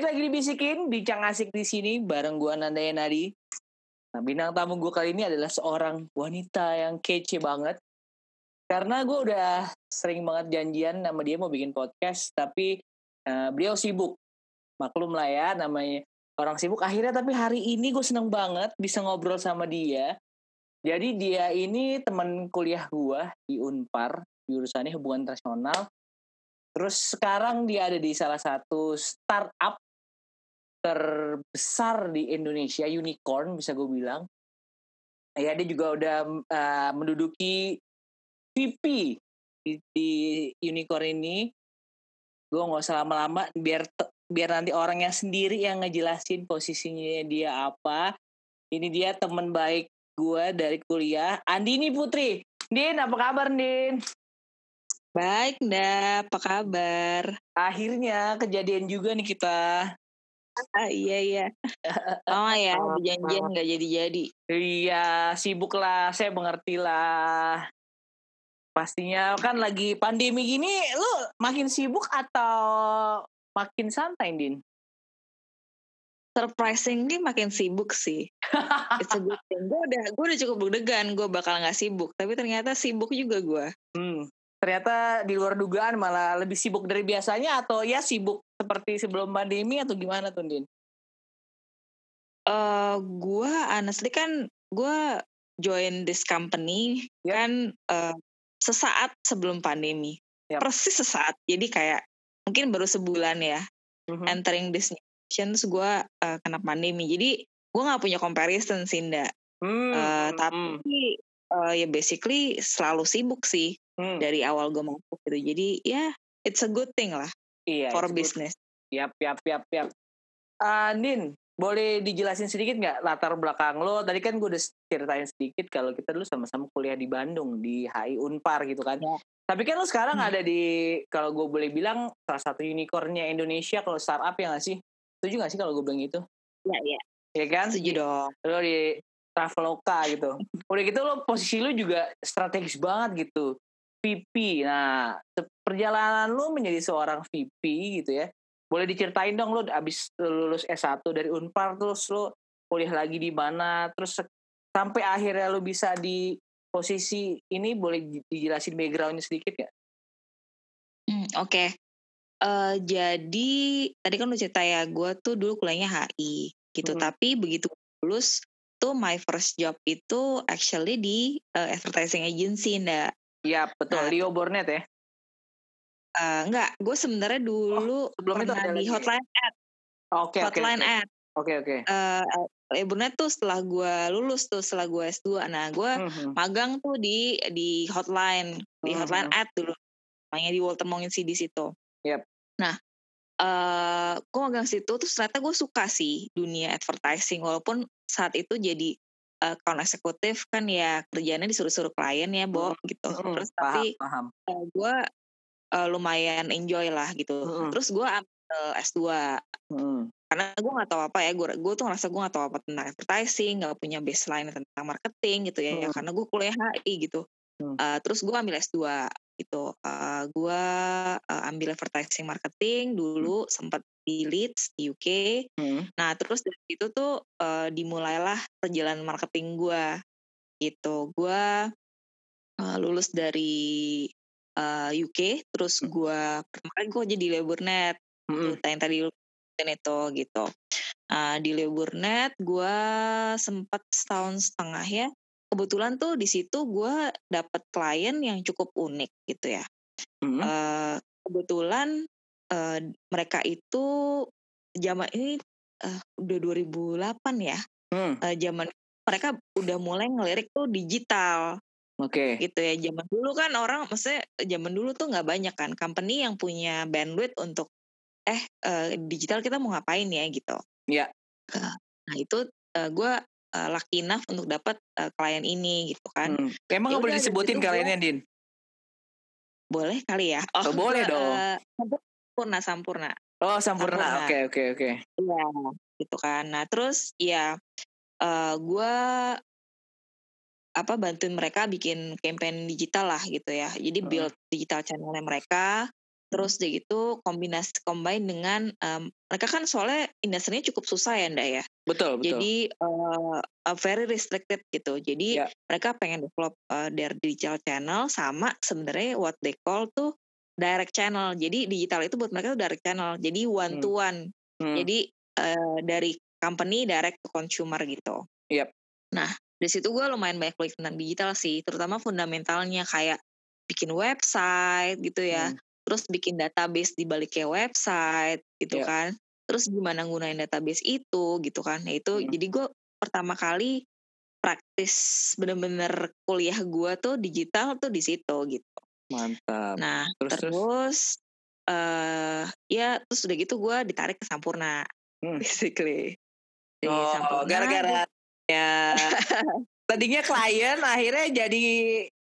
Balik lagi dibisikin, bincang asik di sini bareng gua Nanda Nadi. Nah, bintang tamu gue kali ini adalah seorang wanita yang kece banget. Karena gue udah sering banget janjian sama dia mau bikin podcast, tapi uh, beliau sibuk. Maklum lah ya, namanya orang sibuk. Akhirnya tapi hari ini gue seneng banget bisa ngobrol sama dia. Jadi dia ini teman kuliah gue di Unpar, jurusannya hubungan internasional. Terus sekarang dia ada di salah satu startup terbesar di Indonesia, unicorn bisa gue bilang. Ya dia juga udah uh, menduduki VP di, di unicorn ini. Gue nggak usah lama-lama biar biar nanti orangnya sendiri yang ngejelasin posisinya dia apa. Ini dia teman baik gue dari kuliah, Andini Putri. Din, apa kabar, Din? Baik, Nda. Apa kabar? Akhirnya kejadian juga nih kita. Ah, iya iya. Oh ya, janjian nggak jadi-jadi. Iya, sibuk lah. Saya mengerti lah. Pastinya kan lagi pandemi gini, lu makin sibuk atau makin santai, Din? Surprisingly makin sibuk sih. It's a good thing. Gue udah, gue udah cukup deg-degan gue bakal nggak sibuk, tapi ternyata sibuk juga gue. Hmm, ternyata di luar dugaan malah lebih sibuk dari biasanya atau ya sibuk seperti sebelum pandemi atau gimana tuh Din? Uh, gue honestly kan gue join this company yep. kan uh, sesaat sebelum pandemi yep. persis sesaat jadi kayak mungkin baru sebulan ya mm-hmm. entering this nations gue uh, kena pandemi jadi gue nggak punya comparison sih ndak mm-hmm. uh, tapi uh, ya basically selalu sibuk sih hmm. dari awal gue masuk gitu. Jadi ya yeah, it's a good thing lah iya, for business. Yap yap yap yap. Uh, Nin boleh dijelasin sedikit nggak latar belakang lo? Tadi kan gue udah ceritain sedikit kalau kita dulu sama-sama kuliah di Bandung di HI Unpar gitu kan. Ya. tapi kan lo sekarang hmm. ada di kalau gue boleh bilang salah satu unicornnya Indonesia kalau startup ya nggak sih? Setuju nggak sih kalau gue bilang itu ya ya. Ya kan? Setuju dong. Lo di Traveloka gitu. Udah gitu lo posisi lo juga strategis banget gitu VP. Nah, perjalanan lu menjadi seorang VP gitu ya. Boleh diceritain dong lu abis lulus S1 dari Unpar terus lu kuliah lagi di mana terus sampai akhirnya lu bisa di posisi ini boleh dijelasin backgroundnya sedikit ya? Hmm, Oke. Okay. Uh, eh, jadi tadi kan lu cerita ya, gue tuh dulu kuliahnya HI gitu. Hmm. Tapi begitu lulus tuh my first job itu actually di uh, advertising agency, ndak. Iya betul, nah, Leo Bornet ya? Uh, enggak, gue sebenarnya dulu oh, sebelum itu ada di hotline ad. Oke, okay, hotline okay, ad. Oke, oke. Eh, Leo Bornet tuh setelah gue lulus tuh, setelah gue S2. Nah, gue mm-hmm. magang tuh di di hotline, di mm-hmm. hotline ad dulu. Namanya di Walter Mongensi di situ. Yep. Nah, uh, gue magang situ, terus ternyata gue suka sih dunia advertising. Walaupun saat itu jadi uh, account eksekutif kan ya kerjanya disuruh-suruh klien ya, Bo, hmm. gitu. Hmm. Terus paham, tapi paham. Uh, gue uh, lumayan enjoy lah gitu. Hmm. Terus gue ambil S2. Hmm. Karena gue gak tahu apa ya, gue gue tuh ngerasa gue gak tahu apa tentang advertising, gak punya baseline tentang marketing gitu ya, ya. hmm. ya karena gue kuliah HI gitu. Hmm. Uh, terus gue ambil S2 gitu. Uh, gue uh, ambil advertising marketing dulu hmm. sempat di Leeds di UK. Hmm. Nah terus dari itu tuh uh, dimulailah perjalanan marketing gue gitu. Gue uh, lulus dari uh, UK, terus gue pertama gue jadi Labornet, hmm. yang tadi itu gitu. Uh, di Labornet gue sempat setahun setengah ya. Kebetulan tuh di situ gue dapet klien yang cukup unik gitu ya. Hmm. Uh, kebetulan uh, mereka itu zaman ini uh, udah 2008 ya. Hmm. Uh, zaman mereka udah mulai ngelirik tuh digital. Oke. Okay. Gitu ya. Zaman dulu kan orang maksudnya zaman dulu tuh nggak banyak kan company yang punya bandwidth untuk eh uh, digital kita mau ngapain ya gitu. Iya. Yeah. nah, itu uh, gue uh, lucky enough untuk dapat uh, klien ini gitu kan. Hmm. Emang ya nggak boleh disebutin kliennya, Din? Boleh kali ya. Oh, oh boleh dong. Uh, Sampurna Sampurna. Oh Sampurna, oke oke oke. Iya, gitu kan. Nah terus ya uh, eh, gue apa bantuin mereka bikin campaign digital lah gitu ya. Jadi build digital channelnya mereka. Terus dia gitu kombinasi combine dengan um, mereka kan soalnya industrinya cukup susah ya ndak ya. Betul betul. Jadi uh, very restricted gitu. Jadi yeah. mereka pengen develop uh, their digital channel sama sebenarnya what they call tuh direct channel. Jadi digital itu buat mereka tuh direct channel. Jadi one hmm. to one. Hmm. Jadi uh, dari company direct to consumer gitu. Yep. Nah dari situ gue lumayan banyak belajar tentang digital sih, terutama fundamentalnya kayak bikin website gitu ya. Hmm terus bikin database di balik kayak website gitu yeah. kan terus gimana gunain database itu gitu kan nah itu hmm. jadi gue pertama kali praktis bener-bener kuliah gue tuh digital tuh di situ gitu mantap nah terus terus uh, ya terus udah gitu gue ditarik ke Sampurna hmm. basically oh gara-gara ya tadinya klien akhirnya jadi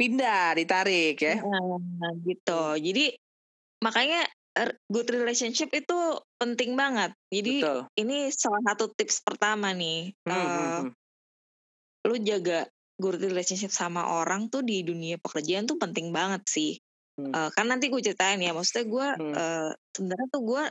pindah ditarik ya nah, gitu jadi makanya er, good relationship itu penting banget. Jadi Betul. ini salah satu tips pertama nih. Hmm, uh, hmm. Lu jaga good relationship sama orang tuh di dunia pekerjaan tuh penting banget sih. Hmm. Uh, kan nanti gue ceritain ya, maksudnya gue hmm. uh, sebenarnya tuh gue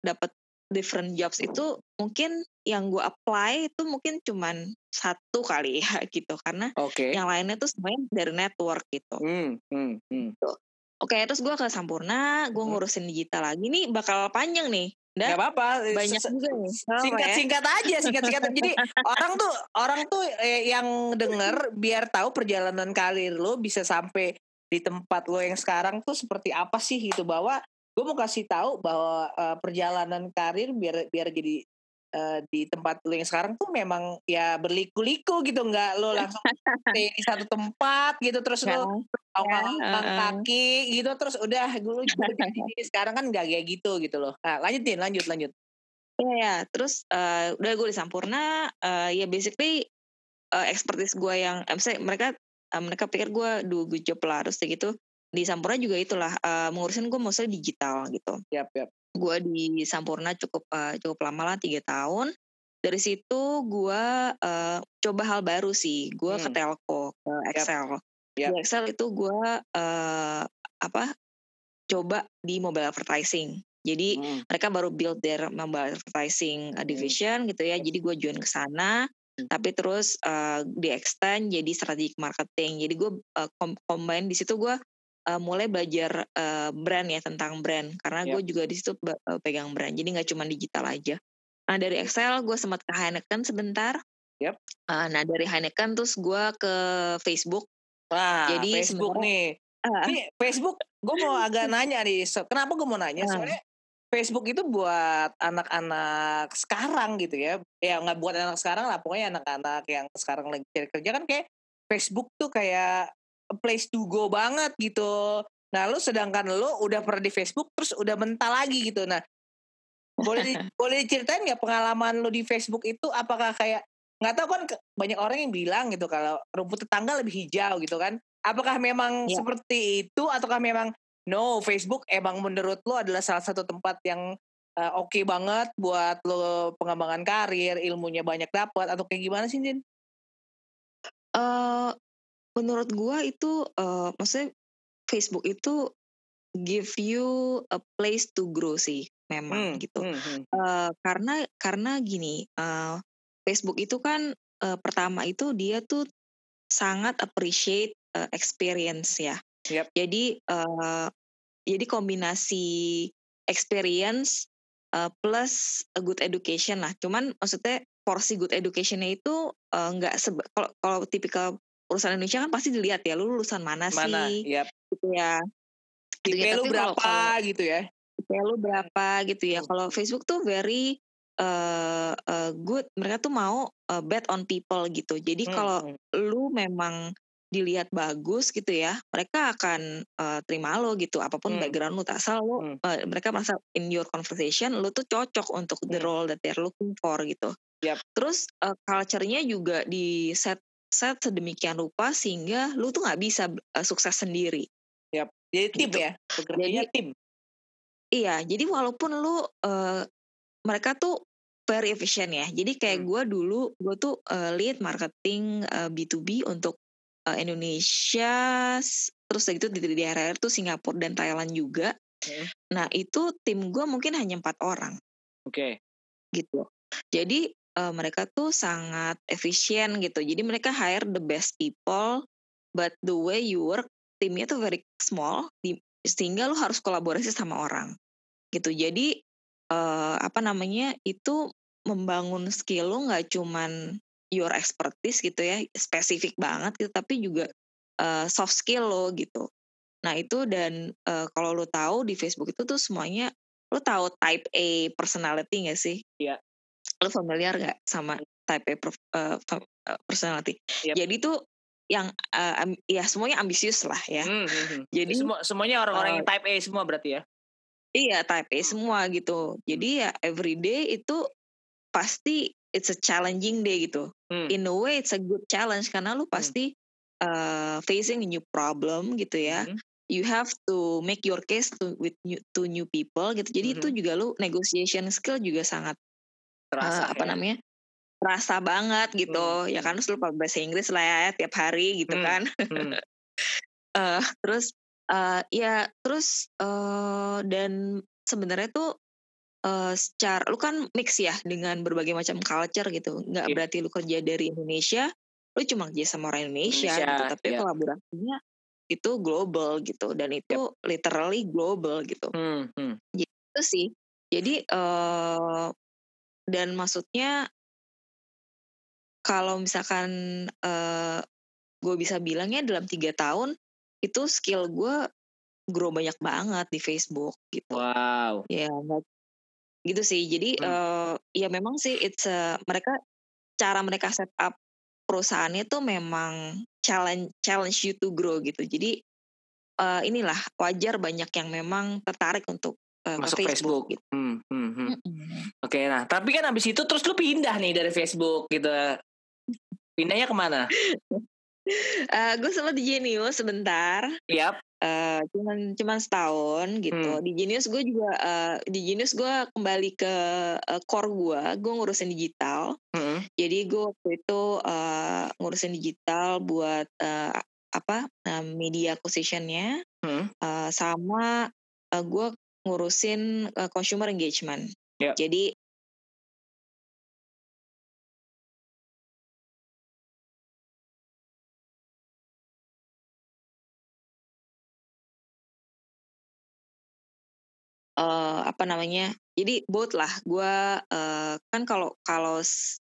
dapet different jobs itu mungkin yang gue apply itu mungkin cuman satu kali ya gitu karena okay. yang lainnya tuh semuanya dari network gitu. Hmm, hmm, hmm. Oke, terus gue ke Sampurna, gue ngurusin digital lagi. Nih bakal panjang nih. Nggak Gak apa-apa. Banyak juga nih. Singkat-singkat ya? aja, singkat-singkat. Jadi orang tuh orang tuh eh, yang denger biar tahu perjalanan karir lo bisa sampai di tempat lo yang sekarang tuh seperti apa sih gitu bahwa gue mau kasih tahu bahwa uh, perjalanan karir biar biar jadi uh, di tempat lu yang sekarang tuh memang ya berliku-liku gitu nggak lo langsung di satu tempat gitu terus lo ya, uh, kaki gitu terus udah gue jadi sekarang kan nggak kayak gitu gitu loh. Nah, lanjutin lanjut lanjut. Iya ya, terus uh, udah gue di Sampurna, uh, ya basically uh, expertise gue yang, mereka uh, mereka pikir gue do good job lah, terus kayak gitu. Di Sampurna juga itulah uh, mengurusin gue mostly digital gitu. Yap, yap gue di Sampurna cukup uh, cukup lama lah tiga tahun dari situ gue uh, coba hal baru sih gue hmm. ke telco ke Excel yep. Yep. di Excel itu gue uh, apa coba di mobile advertising jadi hmm. mereka baru build their mobile advertising hmm. division hmm. gitu ya jadi gue join ke sana hmm. tapi terus uh, di extend jadi strategic marketing jadi gue uh, combine di situ gue uh, mulai belajar uh, brand ya tentang brand. Karena yep. gue juga di situ uh, pegang brand. Jadi nggak cuma digital aja. Nah dari Excel gue sempat ke Heineken sebentar. Yep. uh, nah dari Heineken terus gue ke Facebook. Wah, jadi Facebook nih. Uh, ini Facebook gue mau agak nanya nih kenapa gue mau nanya? Uh, soalnya Facebook itu buat anak-anak sekarang gitu ya. Ya nggak buat anak sekarang lah. Pokoknya anak-anak yang sekarang lagi cari kerja kan kayak Facebook tuh kayak place to go banget gitu. Nah, lu sedangkan lu udah pernah di Facebook terus udah mental lagi gitu. Nah, boleh boleh diceritain nggak pengalaman lu di Facebook itu apakah kayak nggak tahu kan banyak orang yang bilang gitu kalau rumput tetangga lebih hijau gitu kan. Apakah memang ya. seperti itu ataukah memang no Facebook emang menurut lu adalah salah satu tempat yang uh, oke okay banget buat lo pengembangan karir, ilmunya banyak dapat atau kayak gimana sih, Din? Uh, Menurut gua itu, uh, maksudnya Facebook itu give you a place to grow sih memang hmm, gitu. Hmm. Uh, karena karena gini, uh, Facebook itu kan, uh, pertama itu dia tuh sangat appreciate, uh, experience ya. Yep. Jadi, uh, jadi kombinasi experience, uh, plus a good education lah. Cuman maksudnya porsi good education-nya itu, uh, nggak kalau kalau tipikal urusan Indonesia kan pasti dilihat ya lu lulusan mana, mana? sih yep. gitu ya gitu ya. lu berapa kalau, gitu ya IP lu berapa gitu ya kalau Facebook tuh very uh, uh, good mereka tuh mau uh, bet on people gitu jadi hmm. kalau hmm. lu memang dilihat bagus gitu ya mereka akan uh, terima lo gitu apa pun hmm. background lu tak asal lu hmm. uh, mereka merasa in your conversation lu tuh cocok untuk the hmm. role that they're looking for gitu yep. terus uh, culture-nya juga di set set sedemikian rupa sehingga lu tuh nggak bisa uh, sukses sendiri. Yap. Jadi tim gitu. ya, jadi, tim. Iya, jadi walaupun lu uh, mereka tuh very efficient ya. Jadi kayak hmm. gue dulu gue tuh uh, lead marketing uh, B2B untuk uh, Indonesia, terus gitu di, di daerah tuh Singapura dan Thailand juga. Hmm. Nah itu tim gue mungkin hanya empat orang. Oke. Okay. Gitu. Jadi uh, mereka tuh sangat efisien gitu. Jadi mereka hire the best people, but the way you work timnya tuh very small, di, sehingga lu harus kolaborasi sama orang gitu. Jadi uh, apa namanya itu membangun skill lu nggak cuman your expertise gitu ya, spesifik banget gitu, tapi juga uh, soft skill lo gitu. Nah itu dan uh, kalau lo tahu di Facebook itu tuh semuanya lo tahu type A personality gak sih? Iya. Lo familiar gak sama type A uh, personality? Yep. Jadi tuh yang uh, ya semuanya ambisius lah ya. Hmm, hmm, hmm. Jadi semua semuanya orang-orang uh, yang type A semua berarti ya? Iya type A semua gitu. Jadi ya everyday itu pasti it's a challenging day gitu. Hmm. In a way it's a good challenge karena lu pasti hmm. uh, facing a new problem gitu ya. Hmm. You have to make your case to with new, to new people gitu. Jadi hmm. itu juga lu negotiation skill juga sangat terasa uh, apa ya? namanya? terasa banget gitu. Hmm. Ya kan lu bahasa Inggris lah ya tiap hari gitu hmm. kan. Hmm. uh, terus uh, ya terus uh, dan sebenarnya tuh uh, secara lu kan mix ya dengan berbagai macam culture gitu. Nggak yeah. berarti lu kerja dari Indonesia, lu cuma kerja sama orang Indonesia, Indonesia gitu. Tapi yeah. kolaborasinya itu global gitu dan itu yep. literally global gitu. Hmm, hmm. Gitu sih. Jadi uh, dan maksudnya kalau misalkan uh, gue bisa bilangnya dalam tiga tahun itu skill gue grow banyak banget di Facebook gitu. Wow. Ya nggak gitu sih jadi hmm. uh, ya memang sih it's a, mereka cara mereka set up perusahaannya tuh memang challenge challenge you to grow gitu jadi uh, inilah wajar banyak yang memang tertarik untuk uh, masuk Facebook, Facebook gitu. hmm, hmm, hmm. oke okay, nah tapi kan abis itu terus lu pindah nih dari Facebook gitu pindahnya ke mana uh, gue sempat di Genius sebentar. Yap. Uh, cuman cuman setahun gitu. Hmm. Di Genius gue juga uh, di Genius gue kembali ke uh, core gue, gue ngurusin digital. Hmm. Jadi gue waktu itu uh, ngurusin digital buat uh, apa uh, media acquisitionnya, hmm. uh, sama uh, gue ngurusin uh, consumer engagement. Yep. Jadi uh, apa namanya jadi both lah gue uh, kan kalau kalau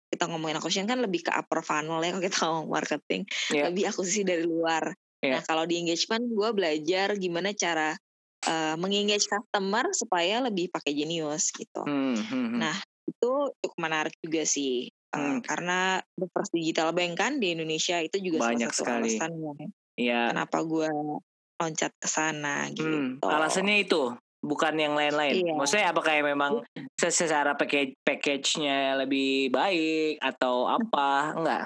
kita ngomongin acquisition kan lebih ke upper funnel ya kalau kita ngomong marketing yeah. lebih akuisisi dari luar yeah. nah kalau di engagement gue belajar gimana cara uh, mengengage customer supaya lebih pakai Genius gitu hmm, hmm, hmm. nah itu cukup menarik juga sih uh, hmm. karena the first digital bank kan di Indonesia itu juga banyak salah satu sekali. alasan ya. kenapa gue loncat ke sana hmm, gitu. Hmm, alasannya itu bukan yang lain-lain. Iya. Maksudnya apa kayak memang iya. secara package package-nya lebih baik atau apa? Enggak.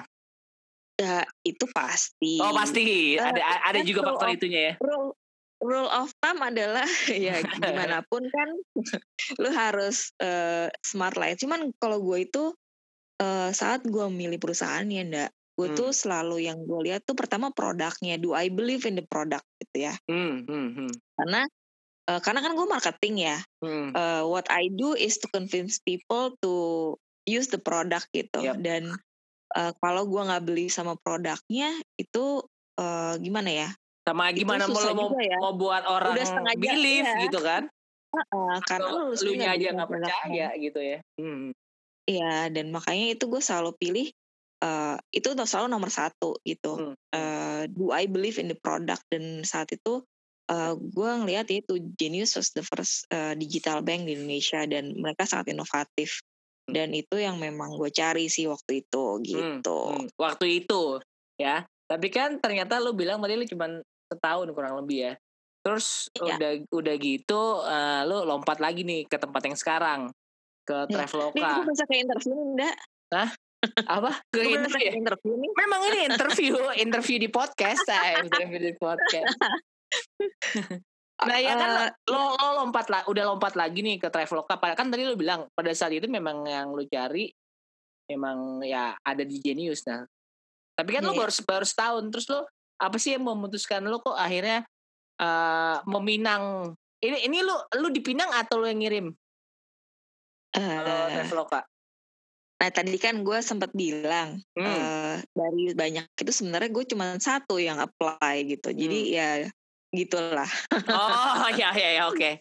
Ya, itu pasti. Oh, pasti. Uh, ada ada juga faktor of, itunya ya. Rule, rule of thumb adalah ya gimana pun kan lu harus uh, smart lah. Cuman kalau gue itu uh, saat gue milih perusahaan ya ndak gue hmm. tuh selalu yang gue lihat tuh pertama produknya do I believe in the product gitu ya hmm, hmm, hmm. karena uh, karena kan gue marketing ya hmm. uh, what I do is to convince people to use the product gitu yep. dan uh, kalau gue nggak beli sama produknya itu uh, gimana ya sama gimana mau mau, ya. mau buat orang Udah believe ya. gitu kan uh, karena lu lu aja nggak percaya gitu ya hmm. Iya dan makanya itu gue selalu pilih uh, itu selalu nomor satu gitu. Hmm. Uh, do I believe in the product dan saat itu uh, eh, gue ngelihat itu Genius was the first uh, digital bank di Indonesia dan mereka sangat inovatif hmm. dan itu yang memang gue cari sih waktu itu hmm, gitu. Hmm, hmm. Waktu itu ya. Tapi kan ternyata lu bilang tadi lu cuma setahun kurang lebih ya. Terus iya. udah udah gitu uh, lu lompat lagi nih ke tempat yang sekarang ke ya. Traveloka. Ini bisa ke interview enggak? Hah? apa ke interview, ya? interview nih? Memang ini interview interview di podcast saya interview di podcast nah ya kan uh, lo, lo lompat lah udah lompat lagi nih ke Traveloka kan tadi lo bilang pada saat itu memang yang lo cari memang ya ada di Genius nah tapi kan yeah. lo iya. baru baru setahun terus lo apa sih yang memutuskan lo kok akhirnya uh, meminang ini ini lu lu dipinang atau lu yang ngirim? Uh, Traveloka. Nah tadi kan gue sempat bilang hmm. uh, dari banyak itu sebenarnya gue cuma satu yang apply gitu. Hmm. Jadi ya gitulah. oh ya ya ya oke. Okay.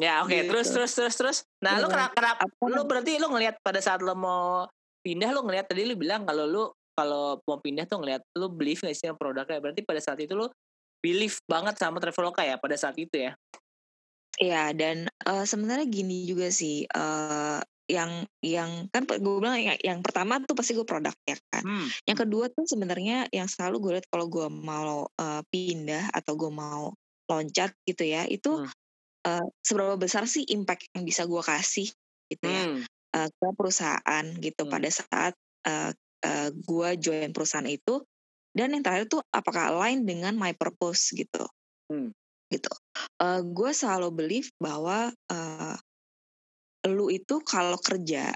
Ya oke okay. gitu. terus terus terus terus. Nah ya, lu kenapa, kenapa lu berarti lu ngelihat pada saat lu mau pindah lu ngelihat tadi lu bilang kalau lu kalau mau pindah tuh ngelihat lu believe gak sih produknya berarti pada saat itu lu believe banget sama Traveloka ya pada saat itu ya. Iya dan uh, sebenarnya gini juga sih uh, yang yang kan gue bilang yang, yang pertama tuh pasti gue produk ya kan. Hmm. Yang kedua tuh sebenarnya yang selalu gue lihat kalau gue mau uh, pindah atau gue mau loncat gitu ya itu hmm. uh, seberapa besar sih impact yang bisa gue kasih gitu ya hmm. uh, ke perusahaan gitu hmm. pada saat uh, uh, gue join perusahaan itu dan yang terakhir tuh apakah align dengan my purpose gitu. Hmm. Gitu. Uh, gue selalu believe bahwa uh, lu itu kalau kerja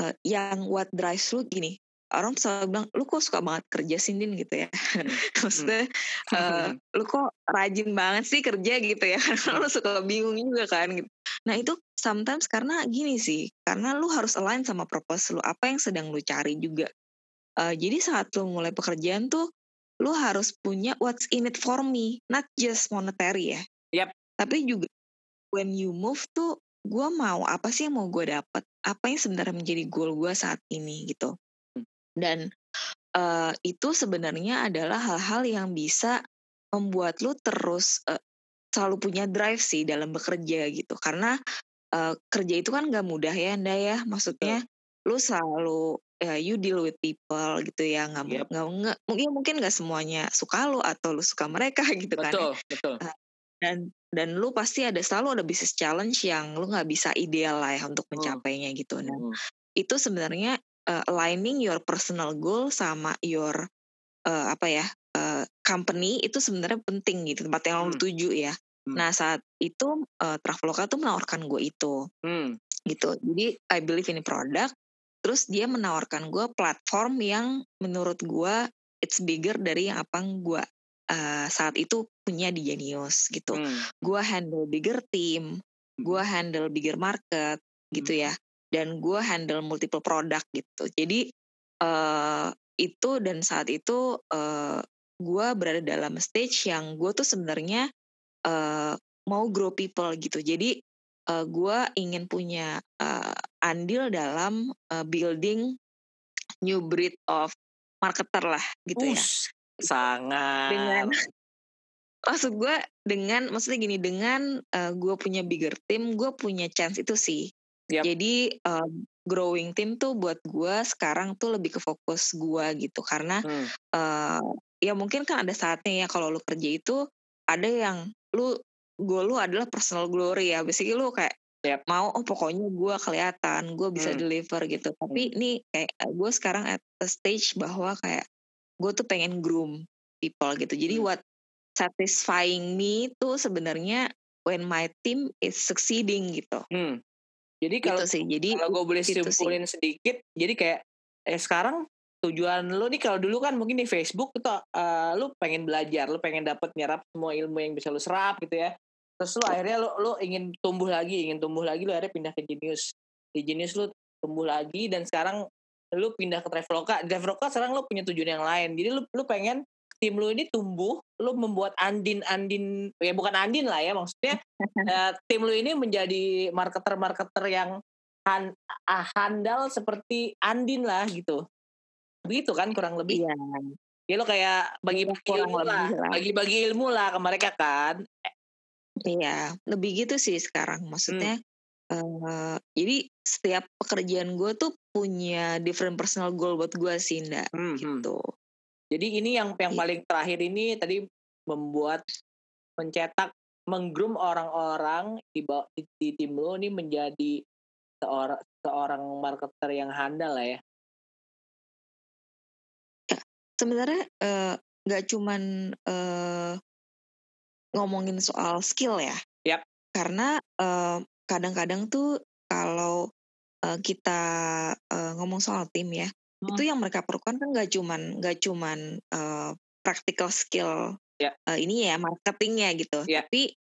uh, yang what drives lu gini orang selalu bilang lu kok suka banget kerja sih Din gitu ya hmm. maksudnya uh, lu kok rajin banget sih kerja gitu ya karena lu suka bingung juga kan gitu nah itu sometimes karena gini sih karena lu harus align sama purpose lu apa yang sedang lu cari juga. Uh, jadi saat lu mulai pekerjaan tuh lu harus punya what's in it for me not just monetary ya. Yep. tapi juga when you move tuh gue mau apa sih yang mau gue dapet? Apa yang sebenarnya menjadi goal gue saat ini gitu. Dan uh, itu sebenarnya adalah hal-hal yang bisa membuat lu terus uh, selalu punya drive sih dalam bekerja gitu. Karena uh, kerja itu kan gak mudah ya anda ya maksudnya lu selalu uh, you deal with people gitu ya nggak yep. nggak mungkin mungkin nggak semuanya suka lu atau lu suka mereka gitu betul, kan betul betul uh, dan dan lu pasti ada selalu ada bisnis challenge yang lu nggak bisa ideal lah ya untuk hmm. mencapainya gitu. Nah, hmm. itu sebenarnya uh, aligning your personal goal sama your uh, apa ya uh, company itu sebenarnya penting gitu tempat yang hmm. lu tuju ya. Hmm. Nah saat itu uh, Traveloka tuh menawarkan gue itu, hmm. gitu. Jadi I believe in product. Terus dia menawarkan gue platform yang menurut gue it's bigger dari yang apa gue uh, saat itu punya di Genius gitu. Hmm. Gue handle bigger team, gue hmm. handle bigger market gitu hmm. ya, dan gue handle multiple product gitu. Jadi uh, itu dan saat itu uh, gue berada dalam stage yang gue tuh sebenarnya uh, mau grow people gitu. Jadi uh, gue ingin punya uh, andil dalam uh, building new breed of marketer lah gitu Ush, ya sangat dengan maksud gue dengan maksudnya gini dengan uh, gue punya bigger team gue punya chance itu sih yep. jadi uh, growing team tuh buat gue sekarang tuh lebih ke fokus gue gitu karena hmm. uh, ya mungkin kan ada saatnya ya kalau lu kerja itu ada yang lu gue lu adalah personal glory ya basically lu kayak yep. mau oh pokoknya gue kelihatan gue bisa hmm. deliver gitu tapi hmm. ini kayak gue sekarang at a stage bahwa kayak gue tuh pengen groom people gitu jadi hmm. what satisfying me tuh sebenarnya when my team is succeeding gitu hmm. jadi kalau gitu sih jadi kalau gue boleh gitu simpulin sih. sedikit jadi kayak eh sekarang tujuan lu nih kalau dulu kan mungkin di Facebook itu uh, lu pengen belajar, lu pengen dapet nyerap semua ilmu yang bisa lu serap gitu ya. Terus lu akhirnya lu, lu ingin tumbuh lagi, ingin tumbuh lagi lu akhirnya pindah ke Genius. Di Genius lu tumbuh lagi dan sekarang lu pindah ke Traveloka. Di Traveloka sekarang lu punya tujuan yang lain. Jadi lu lu pengen tim lu ini tumbuh, lu membuat Andin-Andin ya bukan Andin lah ya maksudnya uh, tim lu ini menjadi marketer-marketer yang han, uh, handal seperti Andin lah gitu. Begitu kan kurang lebih. Iya. Ya lu kayak bagi-bagi ilmu lah, bagi-bagi ilmu lah ke mereka kan. Iya, lebih gitu sih sekarang. Maksudnya hmm. Uh, jadi setiap pekerjaan gue tuh punya different personal goal buat gue sih, ndak hmm, hmm. gitu. Jadi ini yang yang iya. paling terakhir ini tadi membuat mencetak menggroom orang-orang di, di, di tim lo ini menjadi seorang seorang marketer yang handal lah ya. Ya sebenarnya eh, nggak uh, cuman uh, ngomongin soal skill ya. Yep. Karena uh, kadang-kadang tuh kalau uh, kita uh, ngomong soal tim ya, hmm. itu yang mereka perlukan kan nggak cuman nggak cuman uh, practical skill yeah. Ya. uh, ini ya marketingnya gitu, yeah. tapi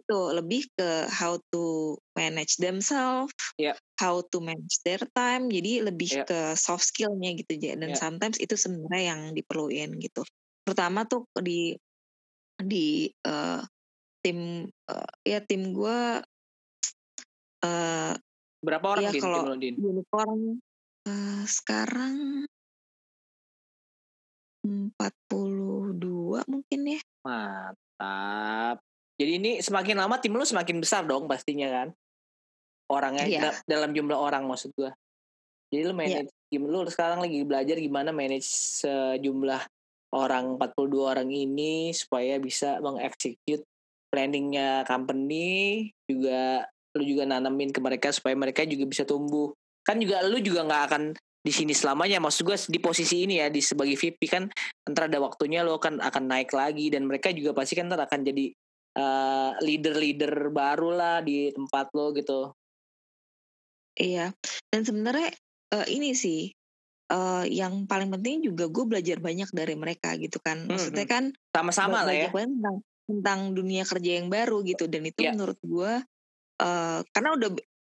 itu lebih ke how to manage themselves, yeah. how to manage their time. Jadi lebih yeah. ke soft skillnya gitu ya. Dan yeah. sometimes itu sebenarnya yang diperluin gitu. Terutama tuh di di uh, tim uh, ya tim gue uh, berapa orang ya din, kalau tim din? unicorn uh, sekarang 42 mungkin ya. Mantap. Jadi ini semakin lama tim lu semakin besar dong pastinya kan? Orangnya yeah. dalam jumlah orang maksud gua. Jadi lu iya. manage yeah. lu sekarang lagi belajar gimana manage sejumlah orang 42 orang ini supaya bisa mengeksekut planningnya company juga lu juga nanamin ke mereka supaya mereka juga bisa tumbuh kan juga lu juga nggak akan di sini selamanya maksud gue di posisi ini ya di sebagai VP kan ntar ada waktunya lo kan akan naik lagi dan mereka juga pasti kan ntar akan jadi uh, leader-leader baru lah di tempat lo gitu iya dan sebenarnya uh, ini sih uh, yang paling penting juga gue belajar banyak dari mereka gitu kan hmm, maksudnya hmm. kan sama-sama lah ya tentang tentang dunia kerja yang baru gitu dan itu yeah. menurut gue uh, karena udah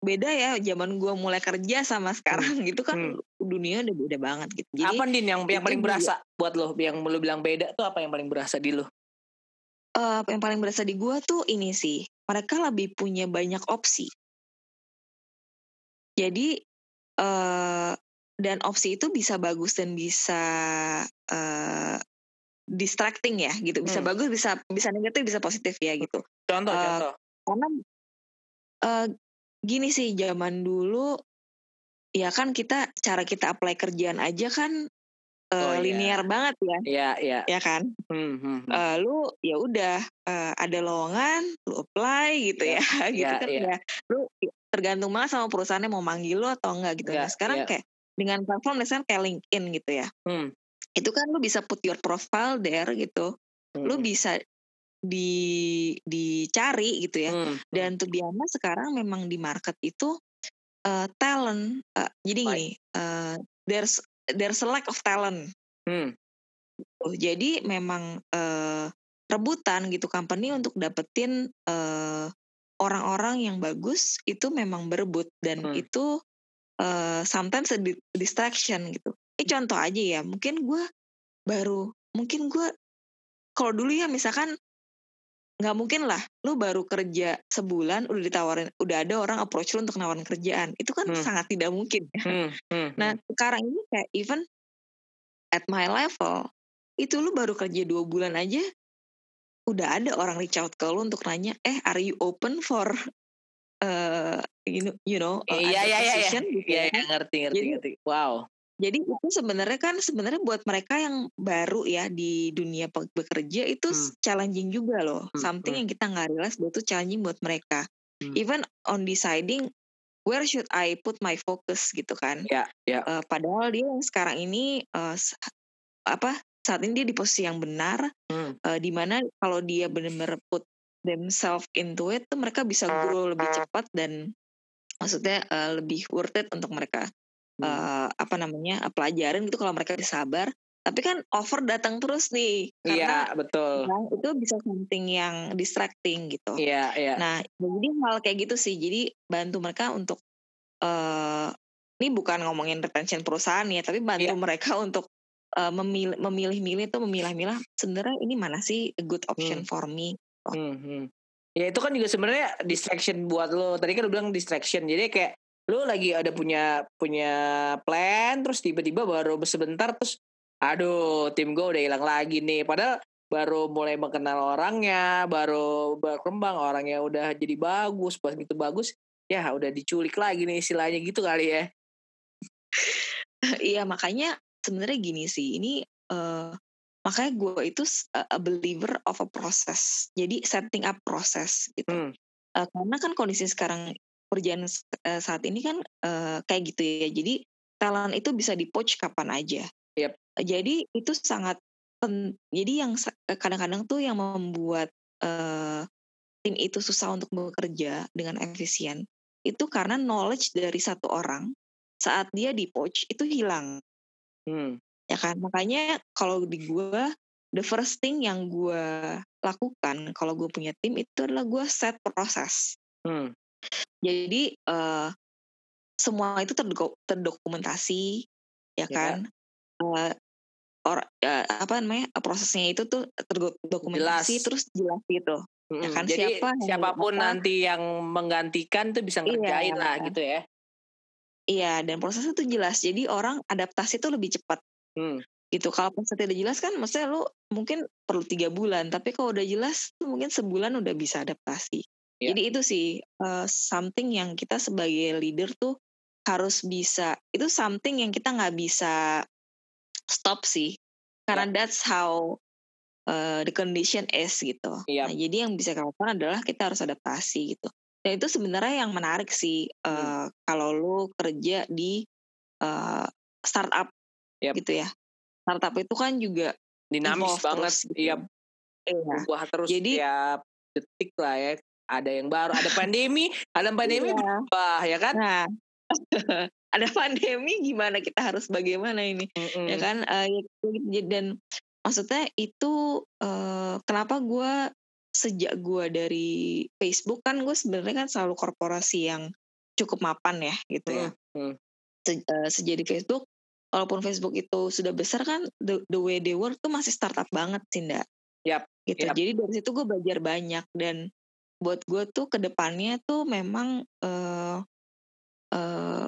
beda ya zaman gue mulai kerja sama sekarang hmm. gitu kan hmm. dunia udah beda banget gitu. Jadi, apa din yang yang paling berasa buat lo? Yang lo bilang beda tuh apa yang paling berasa di lo? Uh, yang paling berasa di gue tuh ini sih mereka lebih punya banyak opsi. Jadi uh, dan opsi itu bisa bagus dan bisa uh, distracting ya gitu. Bisa hmm. bagus, bisa bisa negatif, bisa positif ya gitu. Contoh, uh, contoh. Karena uh, gini sih zaman dulu ya kan kita cara kita apply kerjaan aja kan uh, oh, linear yeah. banget ya. Iya, iya. Ya kan? Hmm, hmm, hmm. Uh, lu ya udah uh, ada lowongan, lu apply gitu yeah. ya. gitu yeah, kan yeah. ya. Lu tergantung banget sama perusahaannya mau manggil lu atau enggak gitu. Yeah, nah, sekarang yeah. kayak dengan platform misalnya kayak LinkedIn gitu ya. Hmm. Itu kan lu bisa put your profile there gitu. Hmm. Lu bisa di dicari gitu ya. Hmm. hmm. Dan untuk Diana sekarang memang di market itu uh, talent. Uh, jadi gini, uh, there's there's a lack of talent. Hmm. Jadi memang uh, rebutan gitu company untuk dapetin orang orang-orang yang bagus itu memang berebut dan hmm. itu uh, sometimes a distraction gitu. Ini contoh aja ya, mungkin gue baru, mungkin gue kalau dulu ya misalkan nggak mungkin lah lu baru kerja sebulan udah ditawarin udah ada orang approach lu untuk nawarin kerjaan itu kan hmm. sangat tidak mungkin ya. hmm. Hmm. nah hmm. sekarang ini kayak even at my level itu lu baru kerja dua bulan aja udah ada orang reach out ke lu untuk nanya eh are you open for uh, you know you know uh, iya iya iya iya gitu ya. iya ngerti ngerti Jadi, ngerti wow jadi itu sebenarnya kan sebenarnya buat mereka yang baru ya di dunia bekerja itu hmm. challenging juga loh. Hmm. Something hmm. yang kita nggak realize bahwa itu challenging buat mereka. Hmm. Even on deciding where should I put my focus gitu kan. Ya, yeah, yeah. uh, padahal dia yang sekarang ini uh, apa saat ini dia di posisi yang benar hmm. uh, di mana kalau dia benar-benar put themselves into it tuh mereka bisa grow lebih cepat dan maksudnya uh, lebih worth it untuk mereka uh, apa namanya pelajaran gitu kalau mereka sabar tapi kan over datang terus nih iya betul. kan, itu bisa something yang distracting gitu. Iya iya. Nah jadi hal kayak gitu sih. Jadi bantu mereka untuk uh, ini bukan ngomongin retention perusahaan ya tapi bantu yeah. mereka untuk uh, memilih memilih-milih tuh memilah-milah sebenarnya ini mana sih a good option hmm. for me? oh. hmm, hmm. ya itu kan juga sebenarnya distraction buat lo. Tadi kan udah bilang distraction. Jadi kayak lu lagi ada punya punya plan terus tiba-tiba baru sebentar terus aduh tim gue udah hilang lagi nih. Padahal baru mulai mengenal orangnya baru berkembang orangnya udah jadi bagus pas gitu bagus ya udah diculik lagi nih istilahnya gitu kali ya. Iya makanya sebenarnya gini sih ini uh, makanya gue itu a believer of a process jadi setting up proses gitu. Hmm. uh, karena kan kondisi sekarang pekerjaan uh, saat ini kan uh, kayak gitu ya. Jadi talent itu bisa dipoach kapan aja. Yep. Jadi itu sangat pen, jadi yang kadang-kadang tuh yang membuat uh, tim itu susah untuk bekerja dengan efisien itu karena knowledge dari satu orang saat dia di poach itu hilang. Hmm. Ya kan? Makanya kalau di gua the first thing yang gue lakukan kalau gue punya tim itu adalah gue set proses. Hmm. Jadi uh, semua itu terdokumentasi, ya, ya kan? Uh, or uh, apa namanya prosesnya itu tuh terdokumentasi jelas. terus jelas gitu. Hmm, ya kan jadi siapa siapa pun yang nanti yang menggantikan tuh bisa ngerjain iya, lah gitu ya. Iya dan prosesnya tuh jelas. Jadi orang adaptasi tuh lebih cepat. Hmm. Gitu. Kalau prosesnya tidak jelas kan, maksudnya lu mungkin perlu tiga bulan. Tapi kalau udah jelas, mungkin sebulan udah bisa adaptasi. Yeah. Jadi itu sih uh, something yang kita sebagai leader tuh harus bisa. Itu something yang kita nggak bisa stop sih karena yeah. that's how uh, the condition is gitu. Yeah. Nah, jadi yang bisa kita lakukan adalah kita harus adaptasi gitu. Dan itu sebenarnya yang menarik sih uh, hmm. kalau lu kerja di uh, startup yep. gitu ya. Startup itu kan juga dinamis banget. Terus, gitu. Iya. Iya. terus jadi, tiap detik lah ya. Ada yang baru, ada pandemi, ada pandemi iya. berubah ya kan? Nah, ada pandemi gimana kita harus bagaimana ini mm-hmm. ya kan uh, dan maksudnya itu uh, kenapa gue sejak gue dari Facebook kan gue sebenarnya kan selalu korporasi yang cukup mapan ya gitu ya mm-hmm. Se, uh, sejak di Facebook walaupun Facebook itu sudah besar kan the, the way they work tuh masih startup banget sih ndak yep. gitu yep. jadi dari situ gue belajar banyak dan buat gue tuh ke depannya tuh memang uh, uh,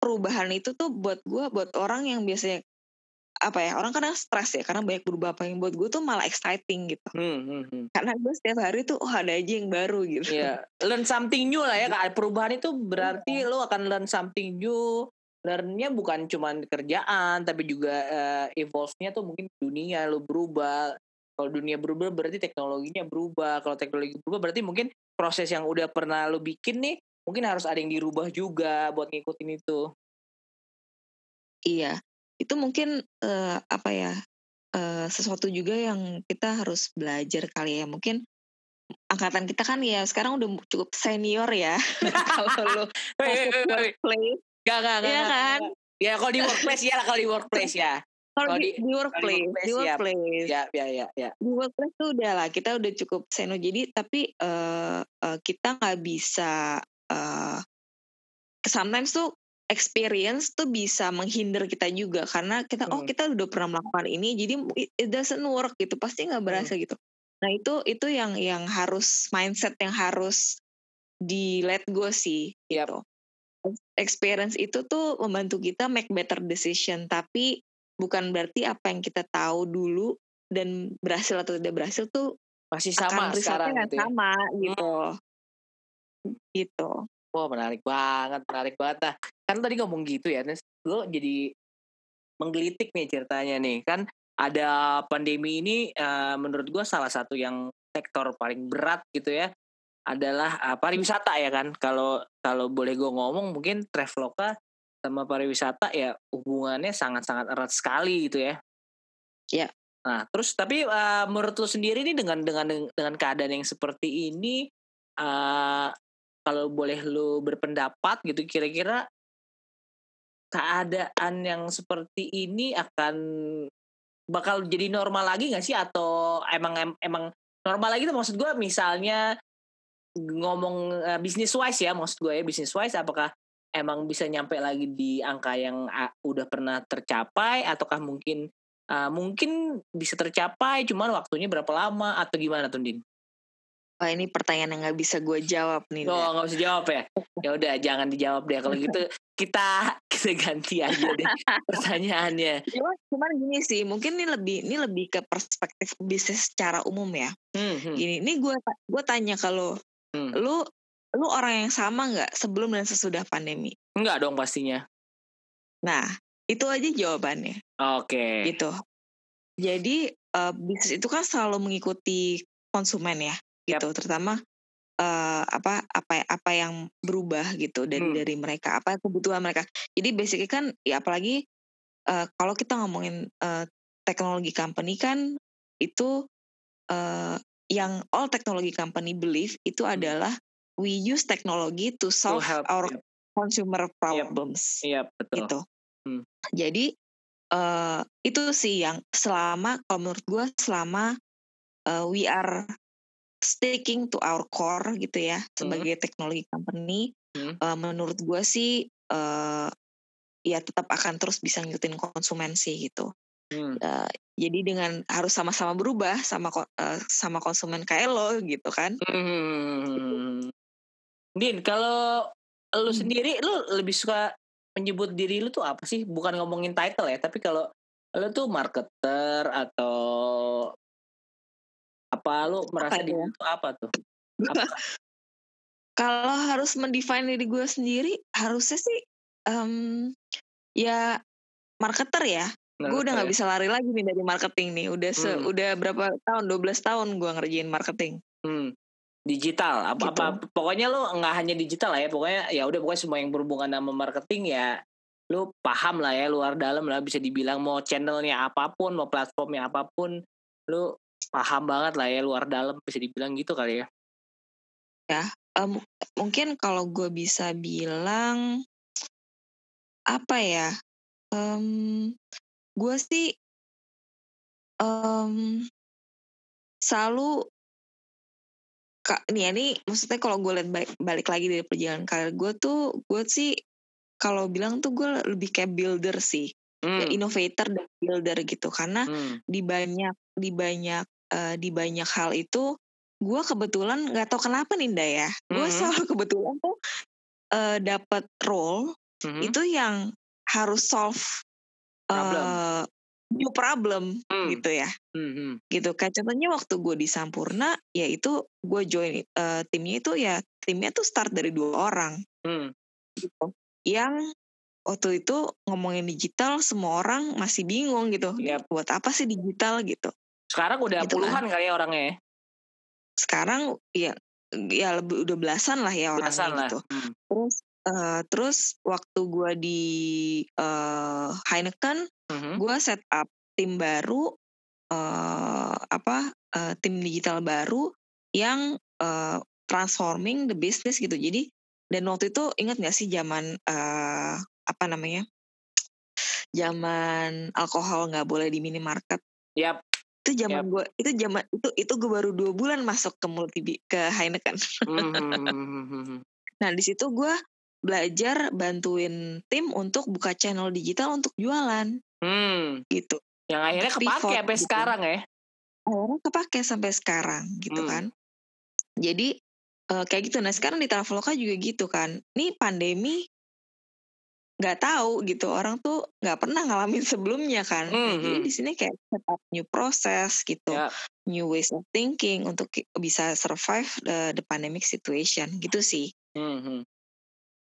perubahan itu tuh buat gue buat orang yang biasanya apa ya orang kadang stres ya karena banyak berubah apa yang buat gue tuh malah exciting gitu hmm, hmm, hmm. karena gue setiap hari tuh oh ada aja yang baru gitu yeah. learn something new lah ya kak perubahan itu berarti yeah. lo akan learn something new learnnya bukan cuma kerjaan tapi juga uh, evolve-nya tuh mungkin dunia lo berubah kalau dunia berubah berarti teknologinya berubah kalau teknologi berubah berarti mungkin proses yang udah pernah lo bikin nih mungkin harus ada yang dirubah juga buat ngikutin itu. Iya, itu mungkin uh, apa ya uh, sesuatu juga yang kita harus belajar kali ya. Mungkin angkatan kita kan ya sekarang udah cukup senior ya. kalau lo workplace, gak gak gak. Iya kan? Ya kalau di workplace ya kalau di workplace ya. Kalau di, di workplace, di workplace, ya, ya, ya, ya. Di workplace tuh udah lah, kita udah cukup senior. Jadi tapi uh, uh, kita nggak bisa uh, sometimes tuh experience tuh bisa menghindar kita juga karena kita oh, hmm. oh kita udah pernah melakukan ini jadi it doesn't work gitu pasti nggak berasa hmm. gitu nah itu itu yang yang harus mindset yang harus di let go sih yep. gitu experience itu tuh membantu kita make better decision tapi bukan berarti apa yang kita tahu dulu dan berhasil atau tidak berhasil tuh masih sama sekarang gitu ya? sama gitu gitu. Wah menarik banget, menarik banget. Nah, kan tadi ngomong gitu ya, lo jadi menggelitik nih ceritanya nih. Kan ada pandemi ini uh, menurut gue salah satu yang sektor paling berat gitu ya adalah uh, pariwisata ya kan. Kalau kalau boleh gue ngomong mungkin Traveloka sama pariwisata ya hubungannya sangat-sangat erat sekali gitu ya. Ya. Nah, terus tapi uh, menurut lo sendiri nih dengan dengan dengan keadaan yang seperti ini uh, kalau boleh lu berpendapat gitu kira-kira keadaan yang seperti ini akan bakal jadi normal lagi nggak sih atau emang emang normal lagi tuh maksud gue misalnya ngomong uh, bisnis wise ya maksud gue ya bisnis wise apakah emang bisa nyampe lagi di angka yang uh, udah pernah tercapai ataukah mungkin uh, mungkin bisa tercapai cuman waktunya berapa lama atau gimana tuh Din? Wah ini pertanyaan yang nggak bisa gue jawab nih. Oh nggak bisa jawab ya? Ya udah jangan dijawab deh kalau gitu kita kita ganti aja deh pertanyaannya. Cuman, cuman gini sih, mungkin ini lebih ini lebih ke perspektif bisnis secara umum ya. Hmm, hmm. Gini, ini gue gue tanya kalau hmm. lu lu orang yang sama nggak sebelum dan sesudah pandemi? Enggak dong pastinya. Nah itu aja jawabannya. Oke. Okay. Gitu. Jadi uh, bisnis itu kan selalu mengikuti konsumen ya gitu yep. terutama uh, apa apa apa yang berubah gitu dari hmm. dari mereka apa kebutuhan mereka jadi basically kan ya apalagi uh, kalau kita ngomongin uh, teknologi company kan itu uh, yang all technology company believe itu hmm. adalah we use technology to solve to help, our yep. consumer problems yep, yep, betul. gitu hmm. jadi uh, itu sih yang selama kalau menurut gue selama uh, we are sticking to our core gitu ya hmm. sebagai teknologi company hmm. uh, menurut gue sih uh, ya tetap akan terus bisa ngikutin konsumen sih gitu hmm. uh, jadi dengan harus sama-sama berubah sama uh, sama konsumen kayak lo gitu kan hmm. Din kalau lu hmm. sendiri lu lebih suka menyebut diri lu tuh apa sih bukan ngomongin title ya tapi kalau lu tuh marketer atau apa lu merasa apa diri ya? tuh apa tuh kalau harus mendefine diri gue sendiri harusnya sih um, ya marketer ya gue udah nggak ya? bisa lari lagi nih dari marketing nih udah se hmm. udah berapa tahun 12 tahun gue ngerjain marketing hmm. Digital apa gitu. apa pokoknya lo nggak hanya digital lah ya pokoknya ya udah pokoknya semua yang berhubungan sama marketing ya lo paham lah ya luar dalam lah bisa dibilang mau channelnya apa pun mau platformnya apa pun lo paham banget lah ya luar dalam bisa dibilang gitu kali ya ya um, mungkin kalau gue bisa bilang apa ya, um, gue sih um, selalu Kak, nih ya, ini maksudnya kalau gue lihat balik, balik lagi dari perjalanan karir gue tuh, gue sih kalau bilang tuh gue lebih kayak builder sih, ya hmm. innovator dan builder gitu. Karena hmm. di banyak di banyak uh, di banyak hal itu, gue kebetulan nggak tahu kenapa nih Nda ya, gue hmm. selalu kebetulan tuh uh, dapat role hmm itu yang harus solve problem. Uh, new problem mm. gitu ya mm-hmm. gitu kayak contohnya waktu gue di Sampurna ya itu gue join uh, timnya itu ya timnya tuh start dari dua orang mm. gitu yang waktu itu ngomongin digital semua orang masih bingung gitu yep. buat apa sih digital gitu sekarang udah gitu puluhan kan. kali ya orangnya ya? sekarang ya ya lebih udah belasan lah ya orangnya belasan gitu lah. Hmm. terus Uh, terus waktu gue di uh, Heineken, mm-hmm. gue set up tim baru, uh, apa uh, tim digital baru yang uh, transforming the business gitu. Jadi dan waktu itu ingat gak sih zaman uh, apa namanya, zaman alkohol nggak boleh di minimarket. Yap. Itu zaman yep. gue, itu zaman itu itu gue baru dua bulan masuk ke multi ke Heineken. Mm-hmm. nah di situ gue belajar bantuin tim untuk buka channel digital untuk jualan. Hmm. Gitu. Yang akhirnya kepake sampai gitu. sekarang ya. Akhirnya kepake sampai sekarang gitu hmm. kan. Jadi uh, kayak gitu. Nah sekarang di Traveloka juga gitu kan. Ini pandemi nggak tahu gitu orang tuh nggak pernah ngalamin sebelumnya kan. Mm -hmm. Jadi di sini kayak set up new process gitu, yeah. new ways of thinking untuk bisa survive the, the pandemic situation gitu sih. Mm -hmm.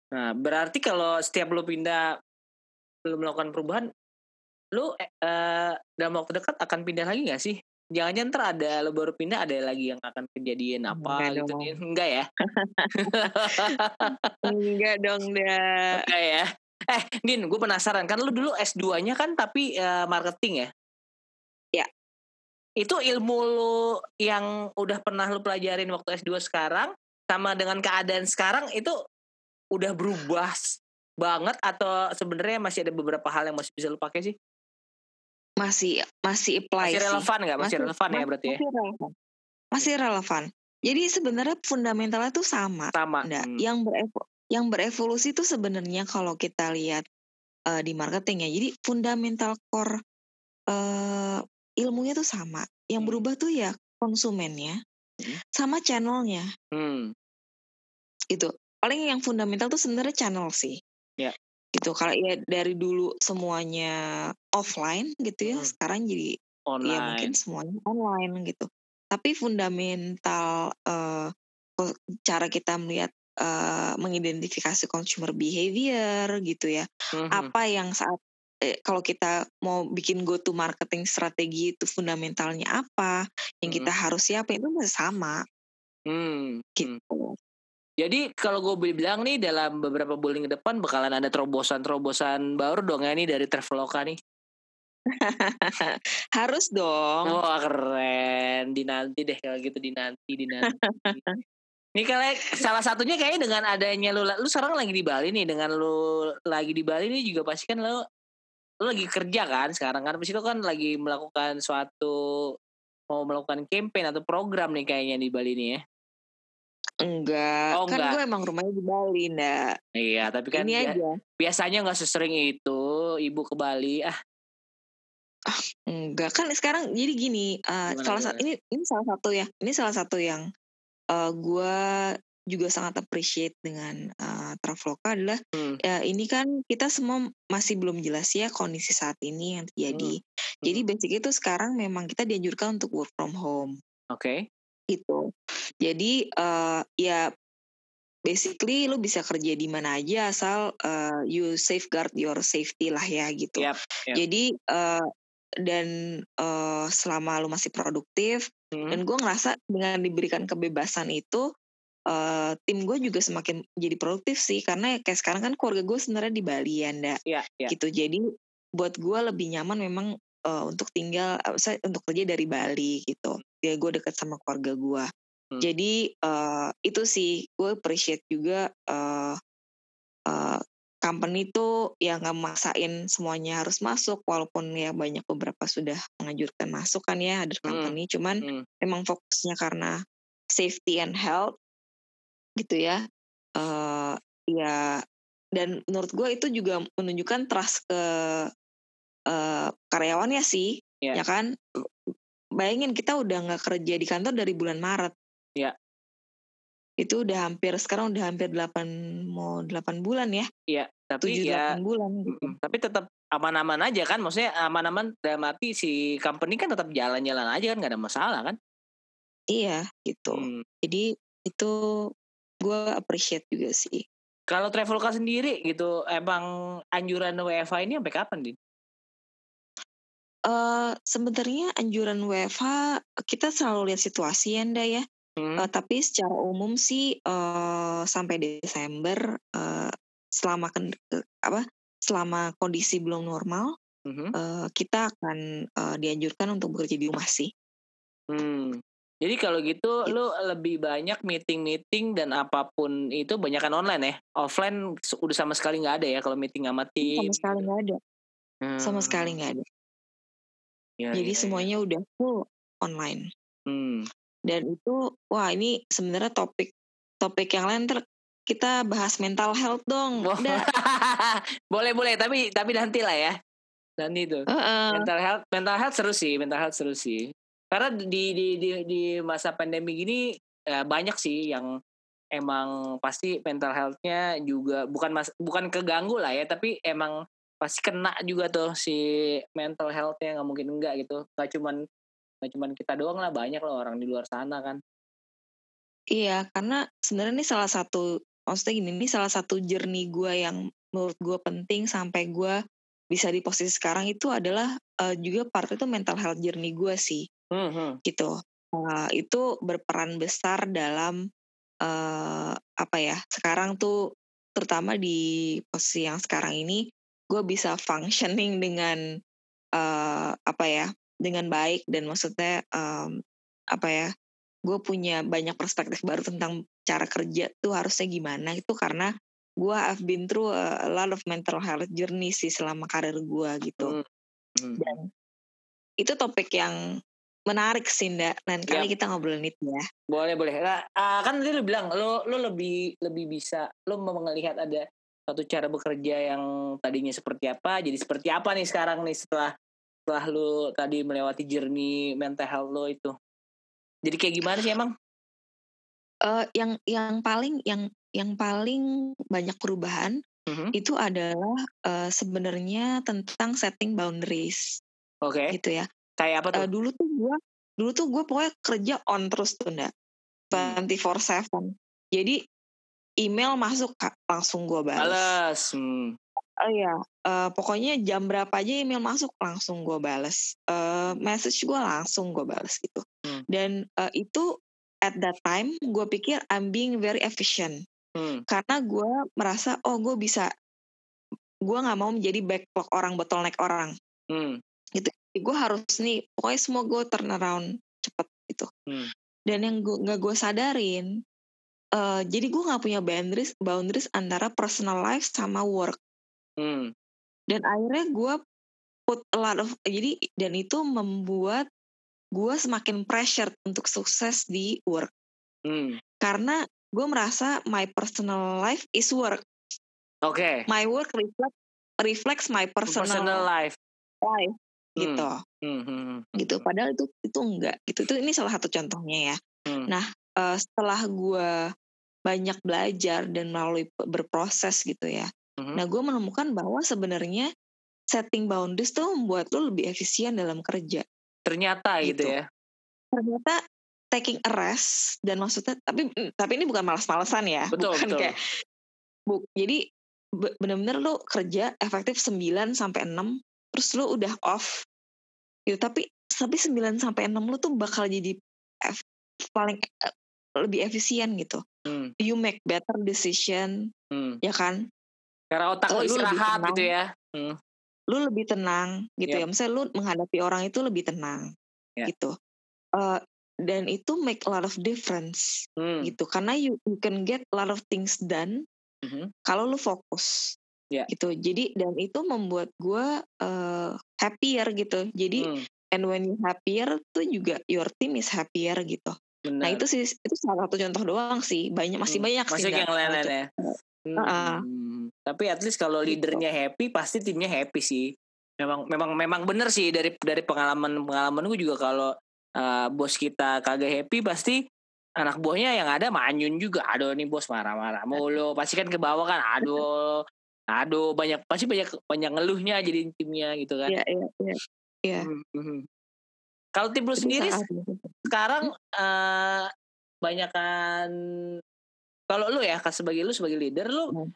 Nah, berarti kalau setiap lu pindah, lu melakukan perubahan, lu uh, dalam waktu dekat akan pindah lagi gak sih? Jangan-jangan ntar ada lu baru pindah ada lagi yang akan kejadian apa Enggak gitu dong. Enggak ya? Enggak dong dah. Enggak ya. Eh, Din, gue penasaran kan lu dulu S2-nya kan tapi uh, marketing ya? Ya. Itu ilmu lu yang udah pernah lu pelajarin waktu S2 sekarang sama dengan keadaan sekarang itu udah berubah banget atau sebenarnya masih ada beberapa hal yang masih bisa lu pakai sih? Masih masih apply Masih relevan nggak? Masih, masih relevan ya berarti ya? Masih relevan. Masih relevan. Jadi sebenarnya fundamentalnya tuh sama. Sama. Nah, hmm. yang berevo yang berevolusi itu sebenarnya kalau kita lihat uh, di marketing ya. Jadi fundamental core uh, ilmunya tuh sama. Yang hmm. berubah tuh ya konsumennya hmm. sama channelnya. Hmm. Itu paling yang fundamental tuh sebenarnya channel sih. Ya. Gitu. Kalau ya dari dulu semuanya offline gitu ya, hmm. sekarang jadi online. ya mungkin semuanya online gitu. Tapi fundamental uh, cara kita melihat uh, mengidentifikasi consumer behavior gitu ya. Hmm. Apa yang saat eh, kalau kita mau bikin go to marketing strategi itu fundamentalnya apa, yang kita hmm. harus siapa itu masih sama. Hmm. Gitu. Jadi kalau gue bilang nih dalam beberapa bulan ke depan bakalan ada terobosan-terobosan baru dong ya nih dari Traveloka nih. Harus dong. Oh keren, dinanti deh kalau gitu dinanti dinanti. Ini kalian salah satunya kayaknya dengan adanya lu lu sekarang lagi di Bali nih dengan lu lagi di Bali nih juga pasti kan lu lu lagi kerja kan sekarang kan habis itu kan lagi melakukan suatu mau melakukan campaign atau program nih kayaknya di Bali nih ya Enggak, oh, kan gue emang rumahnya di Bali, ndak. Iya, tapi kan Ini aja. biasanya nggak sesering itu ibu ke Bali. Ah, ah enggak kan sekarang jadi gini, uh, salah satu ini ini salah satu ya, ini salah satu yang uh, gue juga sangat appreciate dengan uh, Traveloka adalah hmm. ya ini kan kita semua masih belum jelas ya kondisi saat ini yang terjadi. Hmm. Hmm. Jadi basic itu sekarang memang kita dianjurkan untuk work from home. Oke. Okay. Itu. Jadi uh, ya basically lu bisa kerja di mana aja asal uh, you safeguard your safety lah ya gitu. Yep, yep. Jadi uh, dan uh, selama lu masih produktif hmm. dan gue ngerasa dengan diberikan kebebasan itu uh, tim gue juga semakin jadi produktif sih karena kayak sekarang kan keluarga gue sebenarnya di Bali ya ndak yeah, yeah. gitu jadi buat gue lebih nyaman memang uh, untuk tinggal uh, saya untuk kerja dari Bali gitu ya gue deket sama keluarga gue hmm. jadi uh, itu sih gue appreciate juga uh, uh, company itu ya nggak maksain semuanya harus masuk walaupun ya banyak beberapa sudah mengajurkan masuk kan ya ada hmm, company hmm. cuman hmm. memang fokusnya karena safety and health gitu ya uh, ya dan menurut gue itu juga menunjukkan trust ke uh, karyawannya sih yeah. ya kan bayangin kita udah nggak kerja di kantor dari bulan Maret ya yeah itu udah hampir sekarang udah hampir 8 mau 8 bulan ya. Iya, tapi 7 ya 8 bulan gitu. Tapi tetap aman-aman aja kan maksudnya aman-aman dalam arti si company kan tetap jalan-jalan aja kan nggak ada masalah kan? Iya, gitu. Hmm. Jadi itu gue appreciate juga sih. Kalau Traveloka sendiri gitu, emang anjuran WFH ini sampai kapan, Din? Uh, sebenarnya anjuran WFH kita selalu lihat situasi ya, Nda ya. Hmm. Uh, tapi secara umum sih uh, sampai Desember uh, selama ken, uh, apa selama kondisi belum normal hmm. uh, kita akan uh, dianjurkan untuk bekerja di rumah sih. Hmm. Jadi kalau gitu, gitu. lu lebih banyak meeting-meeting dan apa pun itu banyak kan online ya. Offline udah sama sekali nggak ada ya kalau meeting sama tim. Sama sekali nggak ada. Hmm. Sama sekali nggak ada. Ya, Jadi ya, ya. semuanya ya. udah full online. Hmm dan itu wah ini sebenarnya topik topik yang lain ter kita bahas mental health dong. Boleh boleh tapi tapi nanti lah ya. Nanti itu. Uh -uh. Mental health mental health seru sih, mental health seru sih. Karena di di di, di masa pandemi gini ya banyak sih yang emang pasti mental healthnya juga bukan mas bukan keganggu lah ya, tapi emang pasti kena juga tuh si mental healthnya nggak mungkin enggak gitu. Gak cuman nggak cuma kita doang lah banyak loh orang di luar sana kan iya karena sebenarnya ini salah satu maksudnya gini ini salah satu journey gue yang menurut gue penting sampai gue bisa di posisi sekarang itu adalah uh, juga part itu mental health journey gue sih hmm, hmm. gitu uh, itu berperan besar dalam uh, apa ya sekarang tuh terutama di posisi yang sekarang ini gue bisa functioning dengan uh, apa ya dengan baik dan maksudnya um, apa ya gue punya banyak perspektif baru tentang cara kerja tuh harusnya gimana itu karena gue I've been through a, lot of mental health journey sih selama karir gue gitu. Hmm. dan itu topik yang menarik sih ndak nanti kali yep. kita ngobrolin itu ya boleh boleh nah, kan tadi lu bilang lo lo lebih lebih bisa lo mau melihat ada satu cara bekerja yang tadinya seperti apa jadi seperti apa nih sekarang nih setelah setelah lu tadi melewati journey mental health lo itu? Jadi kayak gimana sih emang? Uh, yang yang paling yang yang paling banyak perubahan mm-hmm. itu adalah uh, sebenarnya tentang setting boundaries oke. okay. gitu ya. Kayak apa tuh? Uh, dulu tuh gua dulu tuh gue pokoknya kerja on terus tuh ndak twenty four seven. Jadi email masuk langsung gue balas. Balas. Hmm. Oh iya, uh, pokoknya jam berapa aja email masuk langsung gue bales. Uh, message gue langsung gue bales gitu. Hmm. Dan uh, itu at that time gue pikir I'm being very efficient. Hmm. Karena gue merasa oh gue bisa, gue nggak mau menjadi backlog orang, bottleneck orang. Hmm. Gitu. Gue harus nih, pokoknya semua gue turn around cepet gitu. Hmm. Dan yang gue nggak gue sadarin, uh, jadi gue nggak punya boundaries boundaries antara personal life sama work. Hmm. Dan akhirnya gue put a lot of jadi dan itu membuat gue semakin pressure untuk sukses di work hmm. karena gue merasa my personal life is work oke okay. my work reflect reflects my personal, personal life life gitu hmm. Hmm, hmm, hmm. gitu padahal itu itu enggak gitu itu ini salah satu contohnya ya hmm. nah uh, setelah gue banyak belajar dan melalui berproses gitu ya. Hmm. nah gue menemukan bahwa sebenarnya setting boundaries tuh membuat lo lebih efisien dalam kerja. Ternyata gitu, gitu. ya? Ternyata taking a rest dan maksudnya tapi tapi ini bukan malas-malasan ya betul, bukan betul. kayak bu, jadi benar-benar lo kerja efektif 9 sampai 6 terus lo udah off gitu. Tapi tapi 9 sampai 6 lo tuh bakal jadi F, paling lebih efisien gitu hmm. you make better decision hmm. ya kan karena otak lo istirahat gitu ya hmm. lu lebih tenang gitu yep. ya misalnya lu menghadapi orang itu lebih tenang yeah. gitu uh, dan itu make a lot of difference hmm. gitu karena you, you can get a lot of things done mm-hmm. kalau lu fokus yeah. gitu jadi dan itu membuat gue uh, happier gitu jadi hmm. and when you happier tuh juga your team is happier gitu Benar. nah itu sih itu salah satu contoh doang sih banyak masih hmm. banyak masih sih yang lain-lain ya hmm. uh-uh. tapi at least kalau gitu. leadernya happy pasti timnya happy sih memang memang memang bener sih dari dari pengalaman pengalaman gue juga kalau uh, bos kita kagak happy pasti anak buahnya yang ada manyun juga aduh nih bos marah-marah mulu pasti kan ke bawah kan aduh aduh banyak pasti banyak banyak ngeluhnya jadi timnya gitu kan iya iya iya ya. Kalau tim lu sendiri sekarang uh, banyak kan kalau lu ya sebagai lu sebagai leader lu hmm.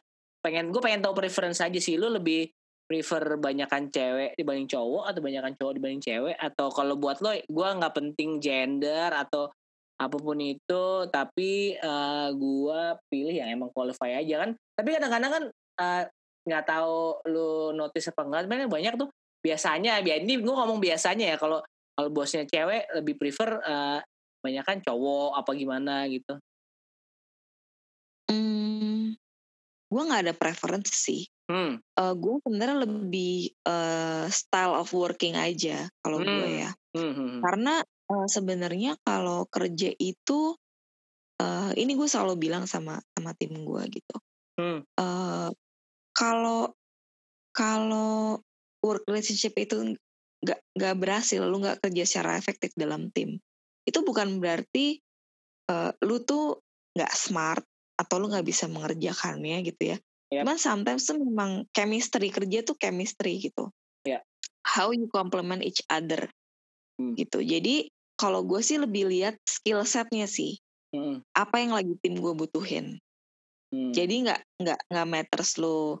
pengen gue pengen tahu preference aja sih lu lebih prefer banyakan cewek dibanding cowok atau banyakan cowok dibanding cewek? Atau kalau buat lo gue nggak penting gender atau apa pun itu tapi uh, eh, gue pilih yang emang qualify aja kan? Tapi kadang-kadang kan uh, nggak tahu lu notice apa enggak banyak tuh. Biasanya biar ini gue ngomong biasanya ya kalau kalau bosnya cewek lebih prefer uh, cowok apa gimana gitu hmm, gue nggak ada preference sih hmm. uh, gue sebenarnya lebih uh, style of working aja kalau hmm. gue ya hmm, hmm, hmm. karena uh, sebenarnya kalau kerja itu uh, ini gue selalu bilang sama sama tim gue gitu hmm. uh, kalau kalau work relationship itu nggak nggak berhasil, lu nggak kerja secara efektif dalam tim, itu bukan berarti uh, lu tuh nggak smart atau lu nggak bisa mengerjakannya gitu ya. Yep. Cuman sometimes tuh memang chemistry kerja tuh chemistry gitu. Yeah. How you complement each other hmm. gitu. Jadi kalau gue sih lebih lihat skill setnya sih. Hmm. Apa yang lagi tim gue butuhin. Hmm. Jadi nggak nggak nggak matters lo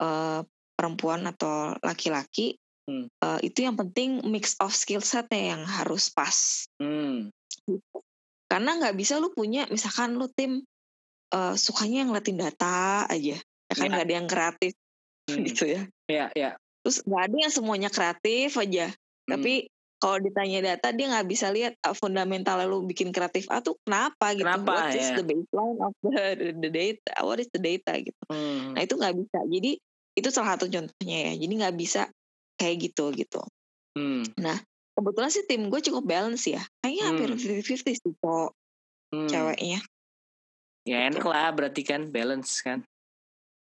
uh, perempuan atau laki-laki. Hmm. Uh, itu yang penting mix of skill setnya yang harus pas. Hmm. Karena nggak bisa lu punya misalkan lu tim uh, sukanya yang ngeliatin data aja, ya kan ya. nggak ya. ada yang kreatif hmm. gitu ya. Iya iya. Terus nggak ada yang semuanya kreatif aja. Hmm. Tapi kalau ditanya data dia nggak bisa lihat uh, fundamental lu bikin kreatif A tuh kenapa gitu kenapa, what is ya? the baseline of the, the data what is the data gitu hmm. nah itu nggak bisa jadi itu salah satu contohnya ya jadi nggak bisa kayak gitu gitu hmm. nah kebetulan sih tim gue cukup balance ya kayaknya hmm. hampir fifty fifty sih kok hmm. ceweknya ya enak gitu. lah berarti kan balance kan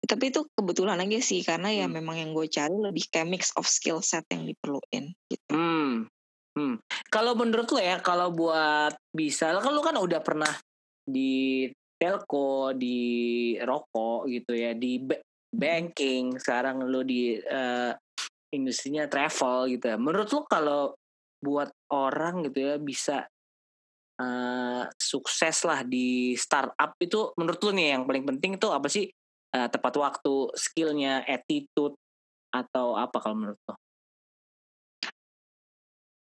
tapi itu kebetulan aja sih karena ya hmm. memang yang gue cari lebih kayak mix of skill set yang diperluin gitu. Hmm. Hmm. Kalau menurut lo ya, kalau buat bisa, kan lo kan udah pernah di telco, di rokok gitu ya, di banking, sekarang lo di uh, industrinya travel gitu ya. Menurut lo kalau buat orang gitu ya bisa uh, sukses lah di startup itu, menurut lo nih yang paling penting itu apa sih? Uh, tepat waktu, skillnya, attitude, atau apa kalau menurut lo?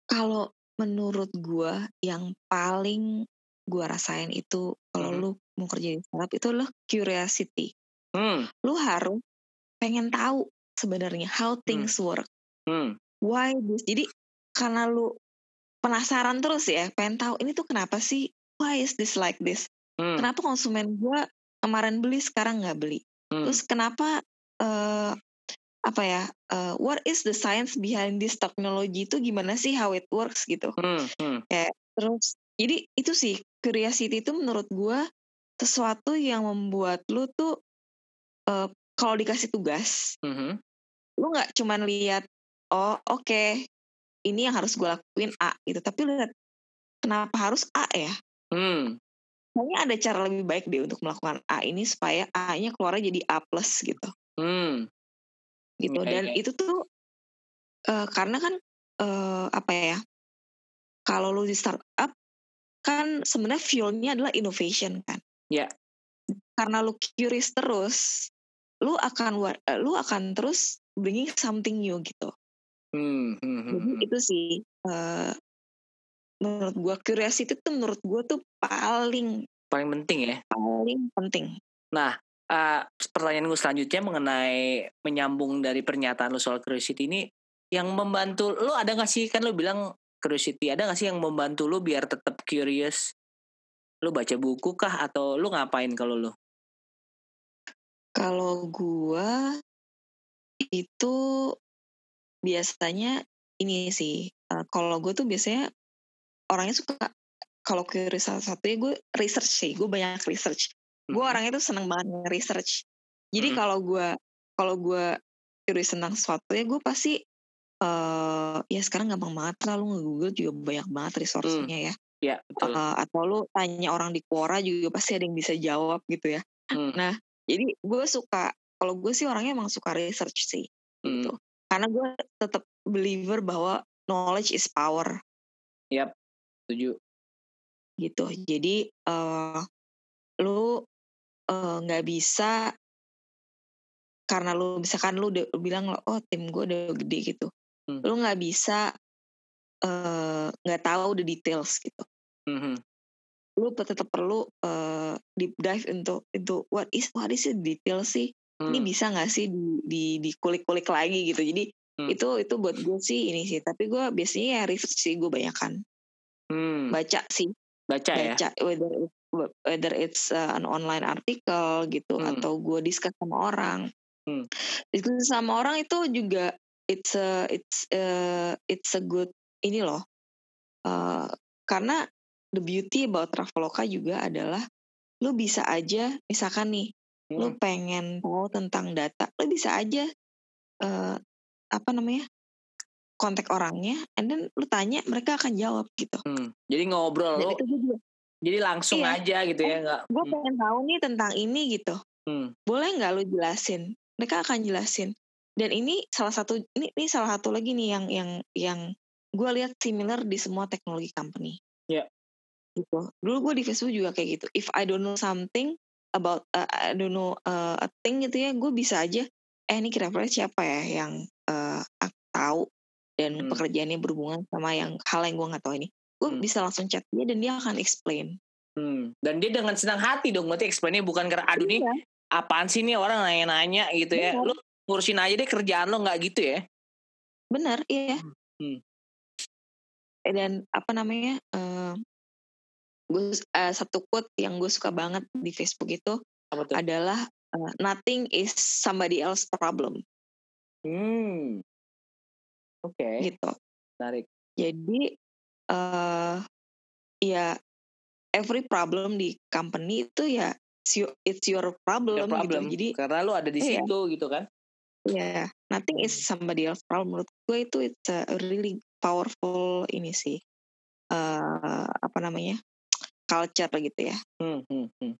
Kalau menurut gue yang paling gue rasain itu kalau hmm. lu mau kerja di startup itu adalah curiosity. Hmm. Lu harus pengen tahu sebenarnya how hmm. things hmm. work. Hmm. Why this? Jadi karena lu penasaran terus ya, pengen tahu ini tuh kenapa sih? Why is this like this? Hmm. Kenapa konsumen gue kemarin beli sekarang nggak beli? Hmm. Terus kenapa uh, apa ya uh, what is the science behind this technology itu gimana sih how it works gitu hmm, hmm. ya terus jadi itu sih curiosity itu menurut gue sesuatu yang membuat lu tuh uh, kalau dikasih tugas hmm. Lu nggak cuman lihat oh oke okay, ini yang harus gue lakuin A gitu tapi lihat kenapa harus A ya hmm. Kayaknya ada cara lebih baik deh untuk melakukan A ini supaya A-nya keluarnya jadi A plus gitu. Hmm gitu okay. dan itu tuh uh, karena kan uh, apa ya kalau lu di startup kan sebenarnya fuelnya adalah innovation kan ya yeah. karena lu curious terus lu akan uh, lu akan terus bringing something new gitu. Hmm, hmm, hmm, jadi hmm. itu sih uh, menurut gua curiosity itu menurut gua tuh paling paling penting ya? paling penting. Nah uh, pertanyaan gue selanjutnya mengenai menyambung dari pernyataan lo soal curiosity ini yang membantu lo ada gak sih? Kan lo bilang curiosity ada gak sih yang membantu lo biar tetap curious? Lo baca buku kah? Atau lo ngapain kalau lo kalau gue itu biasanya ini sih uh, kalau gue tuh biasanya orangnya suka kalau curious salah satunya gue research sih gue banyak research gue hmm. orangnya tuh seneng banget nge-research jadi hmm. kalau gue kalau gue curious tentang sesuatu ya gue pasti uh, ya sekarang gampang banget lah lu nge-google juga banyak banget resource-nya hmm. ya Ya, betul. Uh, atau lu tanya orang di Quora juga pasti ada yang bisa jawab gitu ya. Hmm. Nah, jadi gue suka kalau gue sih orangnya emang suka research sih hmm. gitu. Karena gue tetap believer bahwa knowledge is power. Yap, setuju. Gitu. Jadi uh, lu nggak uh, bisa karena lu misalkan lu udah bilang oh tim gue udah gede gitu hmm. lu nggak bisa nggak uh, tahu the details gitu hmm. lu tetap perlu uh, deep dive into into what is what is the detail sih hmm. ini bisa nggak sih di, di dikulik-kulik lagi gitu jadi hmm. itu itu buat gue sih ini sih tapi gue biasanya ya research sih gue banyak kan hmm. baca sih baca, ya? baca ya whether whether it's uh, an online artikel gitu hmm. atau gue discuss sama orang hmm. diskusi sama orang itu juga it's a it's a, it's a good ini loh uh, karena the beauty about traveloka juga adalah lu bisa aja misalkan nih. Lu pengen tahu tentang data lu bisa aja uh, apa namanya kontak orangnya and then lu tanya mereka akan jawab gitu hmm. jadi ngobrol Dan lu juga jadi langsung iya. aja gitu ya nggak? Gue hmm. pengen tahu nih tentang ini gitu. Hmm. Boleh nggak lu jelasin? Mereka akan jelasin. Dan ini salah satu ini, ini salah satu lagi nih yang yang yang gue lihat similar di semua teknologi company. Iya. Yeah. Gitu. Dulu gue di Facebook juga kayak gitu. If I don't know something about uh, I don't know uh, a thing gitu ya, gue bisa aja eh ini kira-kira siapa ya yang uh, aku tahu dan hmm. pekerjaannya berhubungan sama yang hal yang gue nggak tahu ini gue hmm. bisa langsung chat dia dan dia akan explain hmm. dan dia dengan senang hati dong berarti explainnya bukan karena aduh iya. nih apaan sih nih orang nanya-nanya gitu ya lu ngurusin aja deh kerjaan lo nggak gitu ya benar iya hmm. dan apa namanya uh, gue uh, satu quote yang gue suka banget di Facebook itu adalah uh, nothing is somebody else problem hmm oke okay. gitu menarik jadi uh, ya every problem di company itu ya it's your problem, your gitu. problem. gitu. Jadi karena lu ada di iya. situ gitu kan. Ya, yeah, nothing is hmm. somebody else problem. Menurut gue itu it's a really powerful ini sih. Uh, apa namanya? Culture gitu ya. Hmm, hmm, hmm.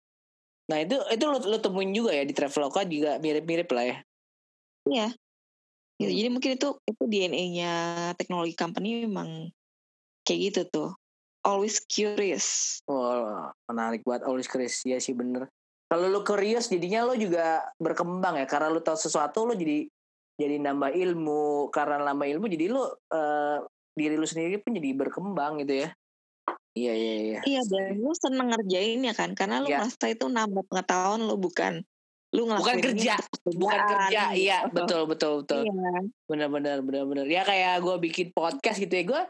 Nah, itu itu lo, lo temuin juga ya di Traveloka juga mirip-mirip lah ya. Iya. Gitu. Hmm. Jadi mungkin itu itu DNA-nya teknologi company memang kayak gitu tuh always curious oh menarik buat always curious ya sih bener kalau lu curious jadinya lo juga berkembang ya karena lu tahu sesuatu lo jadi jadi nambah ilmu karena nambah ilmu jadi lo uh, diri lu sendiri pun jadi berkembang gitu ya iya iya iya iya. Dan lu seneng ngerjain ya kan? Karena lu ya. merasa itu nambah pengetahuan lu bukan lu bukan kerja bukan kerja. Iya betul betul betul. Iya. benar benar benar benar ya kayak gue bikin podcast gitu ya. Gue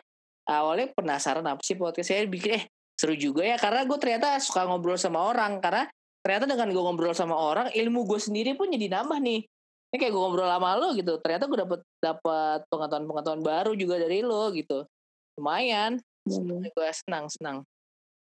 awalnya penasaran apa sih podcast saya bikin eh seru juga ya. Karena gue ternyata suka ngobrol sama orang. Karena ternyata dengan gue ngobrol sama orang ilmu gue sendiri pun jadi nambah nih. Ini kayak gue ngobrol sama lo gitu. Ternyata gue dapet dapat pengetahuan pengetahuan baru juga dari lo gitu. Lumayan hmm. gue senang senang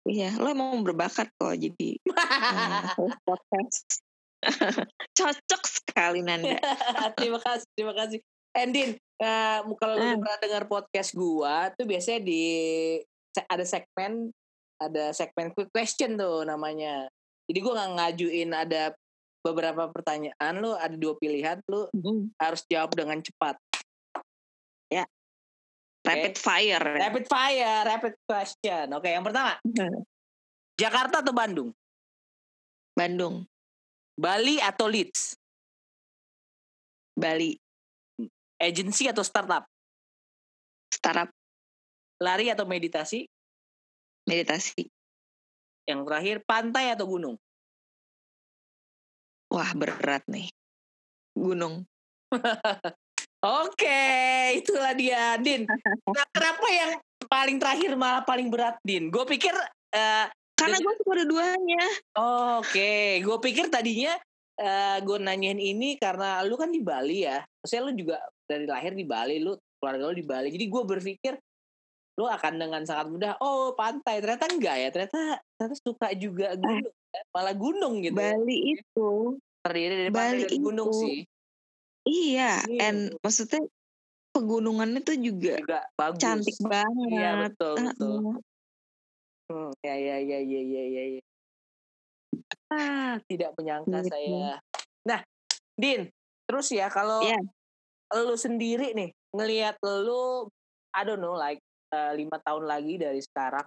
iya lo emang berbakat kok jadi hmm, podcast cocok sekali Nanda terima kasih terima kasih Endin uh, kalau hmm. pernah dengar podcast gua tuh biasanya di ada segmen ada segmen quick question tuh namanya jadi gua nggak ngajuin ada beberapa pertanyaan lu ada dua pilihan lu mm-hmm. harus jawab dengan cepat rapid okay. fire rapid fire rapid question. Oke okay, yang pertama. Mm-hmm. Jakarta atau Bandung? Bandung. Bali atau Leeds? Bali. Agency atau startup? Startup. Lari atau meditasi? Meditasi. Yang terakhir pantai atau gunung? Wah berat nih. Gunung. Oke, itulah dia, Din. Nah, kenapa yang paling terakhir malah paling berat, Din? Gue pikir uh, karena gue suka dua-duanya. Oh, Oke, okay. gue pikir tadinya uh, gue nanyain ini karena lu kan di Bali ya. Maksudnya lu juga dari lahir di Bali, lu keluarga lu di Bali. Jadi gue berpikir lu akan dengan sangat mudah, oh pantai. Ternyata enggak ya, ternyata ternyata suka juga gunung malah gunung gitu. Bali itu terdiri dari Bali dan gunung itu, sih. Iya, hmm. and maksudnya pegunungannya tuh juga, juga bagus. cantik iya, banget. Iya betul betul. Hmm, ya ya ya ya ya ya. ya. Ah, tidak menyangka gitu. saya. Nah, Din, terus ya kalau yeah. lu sendiri nih ngelihat lu I don't know like uh, lima tahun lagi dari sekarang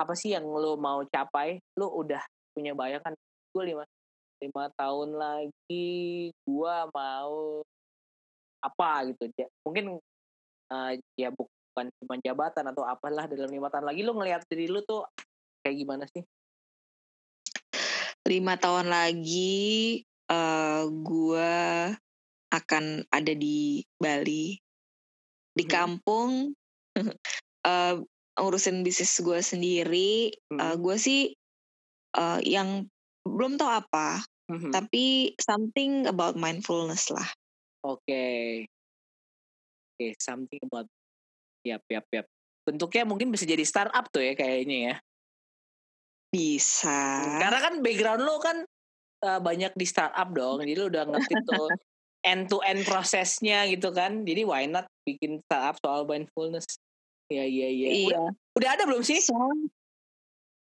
apa sih yang lu mau capai? Lu udah punya bayangan gue lima lima tahun lagi gue mau apa gitu ya mungkin uh, ya bukan cuma jabatan atau apalah dalam lima tahun lagi lu ngelihat diri lu tuh kayak gimana sih lima tahun lagi uh, gue akan ada di Bali di hmm. kampung uh, ngurusin bisnis gue sendiri hmm. uh, gue sih uh, yang belum tahu apa hmm. tapi something about mindfulness lah oke okay. oke okay, something about yap yap yap bentuknya mungkin bisa jadi startup tuh ya kayaknya ya bisa karena kan background lo kan uh, banyak di startup dong jadi lo udah ngerti tuh end to end prosesnya gitu kan jadi why not bikin startup soal mindfulness Iya iya iya. Udah, udah ada belum sih? So,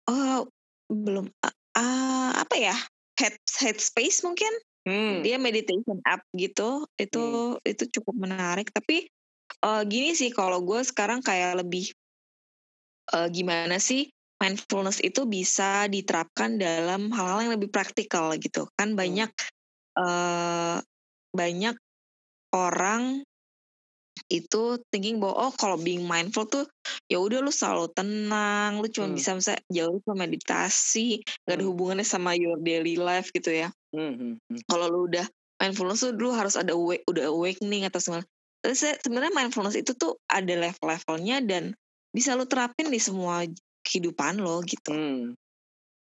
oh belum. Uh, apa ya? Head Headspace mungkin. Hmm. Dia meditation app gitu. Itu hmm. itu cukup menarik. Tapi uh, gini sih kalau gue sekarang kayak lebih uh, gimana sih mindfulness itu bisa diterapkan dalam hal-hal yang lebih praktikal gitu. Kan hmm. banyak uh, banyak orang itu thinking bahwa oh kalau being mindful tuh ya udah lu selalu tenang, lu cuma hmm. bisa bisa jauh ke meditasi, gak ada hmm. hubungannya sama your daily life gitu ya. Hmm. hmm, hmm. Kalau lu udah mindfulness tuh dulu harus ada awake, udah awakening atau semua. Tapi sebenarnya mindfulness itu tuh ada level-levelnya dan bisa lu terapin di semua kehidupan lo gitu. Hmm.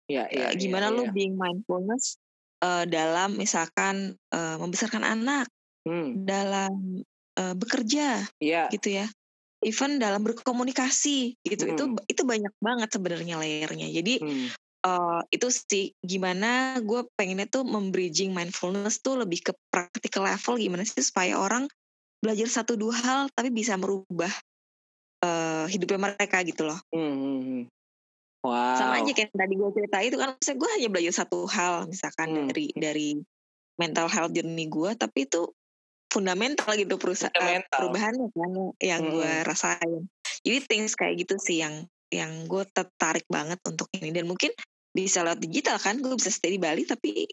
Ya, ya, gimana ya, ya. lu being mindfulness uh, dalam misalkan uh, membesarkan anak, hmm. dalam uh, bekerja yeah. gitu ya even dalam berkomunikasi gitu hmm. itu itu banyak banget sebenarnya layernya jadi hmm. uh, itu sih gimana gue pengennya tuh membridging mindfulness tuh lebih ke practical level gimana sih supaya orang belajar satu dua hal tapi bisa merubah uh, hidupnya mereka gitu loh hmm. hmm, hmm. Wow. Sama aja kayak tadi gue cerita itu kan, saya gue hanya belajar satu hal misalkan hmm. dari dari mental health journey gue, tapi itu fundamental gitu perusahaan fundamental. perubahannya kan yang hmm. gue rasain. Jadi things kayak gitu sih yang yang gue tertarik banget untuk ini dan mungkin bisa lewat digital kan gue bisa stay di Bali tapi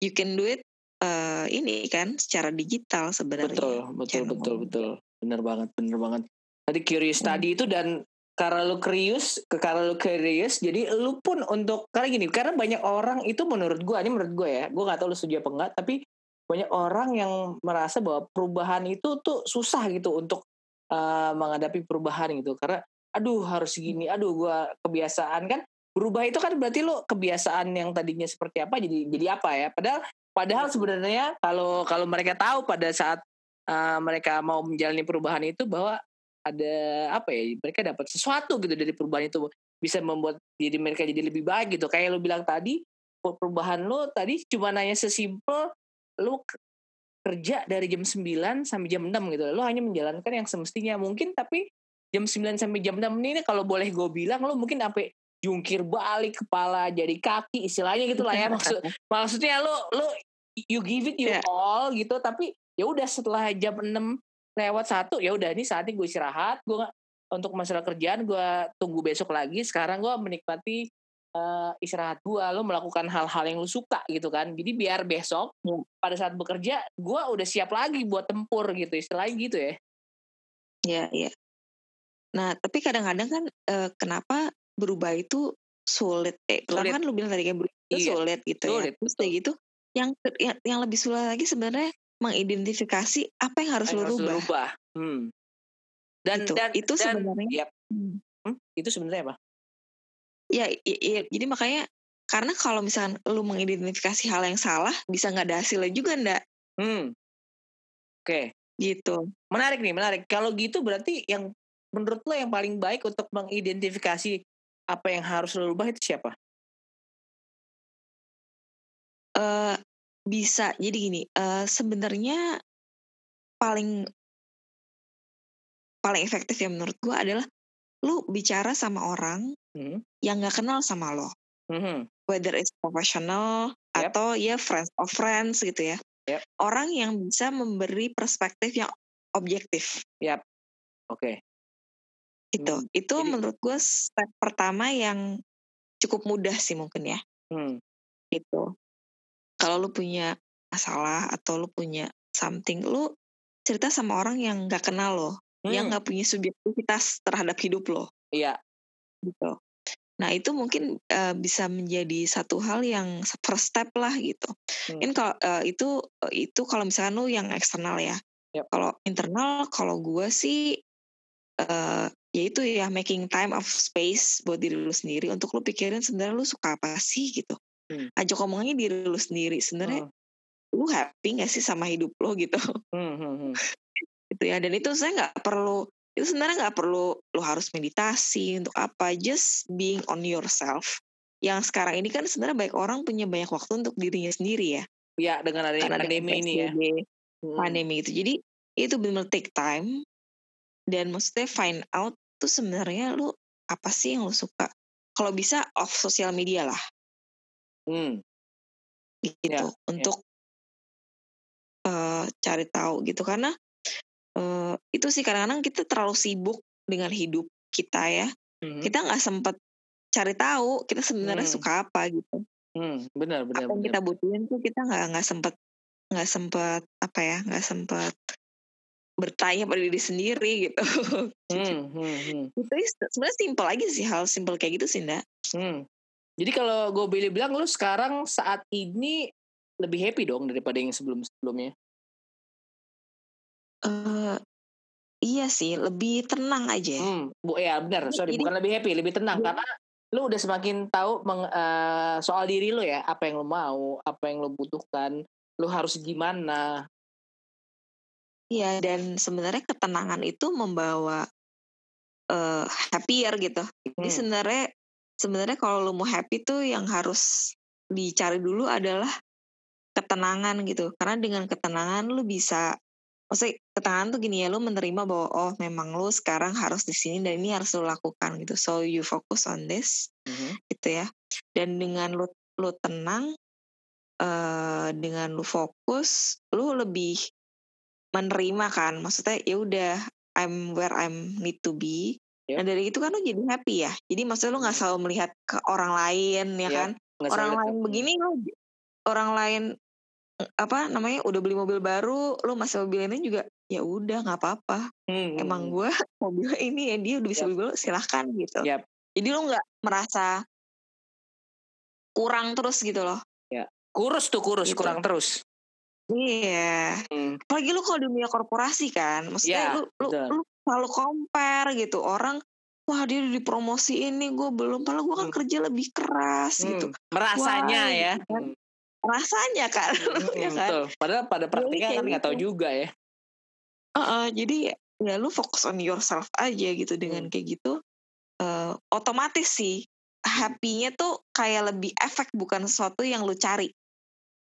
you can do it uh, ini kan secara digital sebenarnya. Betul, betul, betul, betul. Bener banget, bener banget. Tadi curious hmm. tadi itu dan karena lu curious, ke karena lu curious, jadi lu pun untuk karena gini, karena banyak orang itu menurut gue, ini menurut gue ya, gue gak tahu lu setuju apa enggak, tapi banyak orang yang merasa bahwa perubahan itu tuh susah gitu untuk uh, menghadapi perubahan gitu. Karena aduh harus gini aduh gua kebiasaan kan? Berubah itu kan berarti lo kebiasaan yang tadinya seperti apa jadi jadi apa ya? Padahal Padahal sebenarnya kalau kalau mereka tahu pada saat uh, mereka mau menjalani perubahan itu bahwa ada apa ya mereka dapat sesuatu gitu dari perubahan itu. Bisa membuat diri mereka jadi lebih baik gitu. Kayak lo bilang tadi perubahan lo tadi cuma nanya sesimpel lo kerja dari jam 9 sampai jam 6 gitu. Lo hanya menjalankan yang semestinya. Mungkin tapi jam 9 sampai jam 6 ini kalau boleh gue bilang lo mungkin sampai jungkir balik kepala jadi kaki istilahnya gitu lah ya. Maksud maksudnya lo lo you give it you yeah. all gitu. Tapi ya udah setelah jam 6 lewat satu ya udah ini saatnya gue istirahat. Gue untuk masalah kerjaan gue tunggu besok lagi. Sekarang gue menikmati uh, istirahat gue lo melakukan hal-hal yang lo suka gitu kan jadi biar besok hmm. pada saat bekerja gue udah siap lagi buat tempur gitu istilahnya gitu ya Iya, iya. Nah, tapi kadang-kadang kan uh, kenapa berubah itu sulit? Eh, sulit. kan lu bilang tadi kan berubah itu iya. sulit gitu ya. sulit, ya. Terus kayak gitu, yang, yang yang lebih sulit lagi sebenarnya mengidentifikasi apa yang harus lu rubah. rubah. Hmm. Dan itu, dan itu dan, sebenarnya. Yep. Hmm. hmm. Itu sebenarnya apa? Ya, ya, ya, jadi makanya karena kalau misalkan lu mengidentifikasi hal yang salah, bisa nggak ada hasilnya juga ndak? Hmm. Oke. Okay. Gitu. Menarik nih, menarik. Kalau gitu berarti yang menurut lo yang paling baik untuk mengidentifikasi apa yang harus lo rubah itu siapa? Uh, bisa. Jadi gini, uh, sebenarnya paling paling efektif ya menurut gue adalah lu bicara sama orang hmm. yang nggak kenal sama lo. Hmm. Whether it's professional yep. atau ya friends of friends gitu ya. Yep. Orang yang bisa memberi perspektif yang objektif. Yap. Oke. Okay. Itu. Hmm. Itu Jadi, menurut gue step pertama yang cukup mudah sih mungkin ya. Hmm. Itu. Kalau lu punya masalah atau lu punya something, lu cerita sama orang yang nggak kenal lo, hmm. yang nggak punya subjektivitas terhadap hidup lo. Iya. Gitu. Nah itu mungkin uh, bisa menjadi satu hal yang first step lah gitu. Hmm. Ini kalau uh, itu uh, itu kalau misalnya lu yang eksternal ya. Yep. Kalau internal, kalau gue sih uh, ya itu ya making time of space buat diri lu sendiri untuk lu pikirin sebenarnya lu suka apa sih gitu. Hmm. Ajak ngomongnya diri lu sendiri sebenarnya hmm. lu happy gak sih sama hidup lo gitu. Hmm, hmm, hmm. Gitu ya. Dan itu saya nggak perlu itu sebenarnya nggak perlu lo harus meditasi untuk apa just being on yourself. Yang sekarang ini kan sebenarnya banyak orang punya banyak waktu untuk dirinya sendiri ya. Ya dengan adanya pandemi ini ya. Hmm. pandemi itu jadi itu benar take time. Dan maksudnya find out tuh sebenarnya lu apa sih yang lu suka. Kalau bisa off sosial media lah. Hmm. gitu ya, untuk ya. Uh, cari tahu gitu. Karena itu sih kadang-kadang kita terlalu sibuk dengan hidup kita ya hmm. kita nggak sempet cari tahu kita sebenarnya hmm. suka apa gitu hmm, benar benar apa yang kita butuhin tuh kita nggak nggak sempet nggak sempet apa ya nggak sempet bertanya pada diri sendiri gitu hmm, hmm, hmm. itu sebenarnya simpel aja sih hal simpel kayak gitu sih ndak hmm. jadi kalau gue boleh bilang lu sekarang saat ini lebih happy dong daripada yang sebelum sebelumnya Uh, iya sih, lebih tenang aja. Hmm, bu ya benar, sorry Jadi, bukan lebih happy, lebih tenang iya. karena lu udah semakin tahu meng, uh, soal diri lu ya, apa yang lu mau, apa yang lu butuhkan, lu harus gimana. Iya, dan sebenarnya ketenangan itu membawa uh, happier gitu. Jadi hmm. sebenarnya sebenarnya kalau lu mau happy tuh yang harus dicari dulu adalah ketenangan gitu. Karena dengan ketenangan lu bisa maksudnya ketenangan tuh gini ya lu menerima bahwa oh memang lu sekarang harus di sini dan ini harus lu lakukan gitu. So you focus on this mm-hmm. gitu ya. Dan dengan lu lu tenang uh, dengan lu fokus lu lebih menerima kan. Maksudnya ya udah I'm where I'm need to be. Yep. dan dari itu kan lu jadi happy ya. Jadi maksudnya lu nggak selalu melihat ke orang lain ya yep. kan? orang lain begini lu orang lain apa namanya udah beli mobil baru lu masih mobil ini juga ya udah nggak apa-apa hmm. emang hmm. gue mobil ini ya dia udah bisa yep. beli silahkan gitu yep. jadi lu nggak merasa kurang terus gitu loh ya kurus tuh kurus gitu. kurang terus iya hmm. apalagi lu kalau di dunia korporasi kan maksudnya ya, lu, lu, lu selalu compare gitu orang wah dia di promosi ini gue belum padahal gue kan hmm. kerja lebih keras gitu merasanya wah, ya gitu kan. Hmm rasanya kan hmm, ya kan? betul. padahal pada praktiknya kan nggak tahu gitu. juga ya. Uh, uh, jadi ya lu fokus on yourself aja gitu dengan hmm. kayak gitu uh, otomatis sih happy-nya tuh kayak lebih efek bukan sesuatu yang lu cari.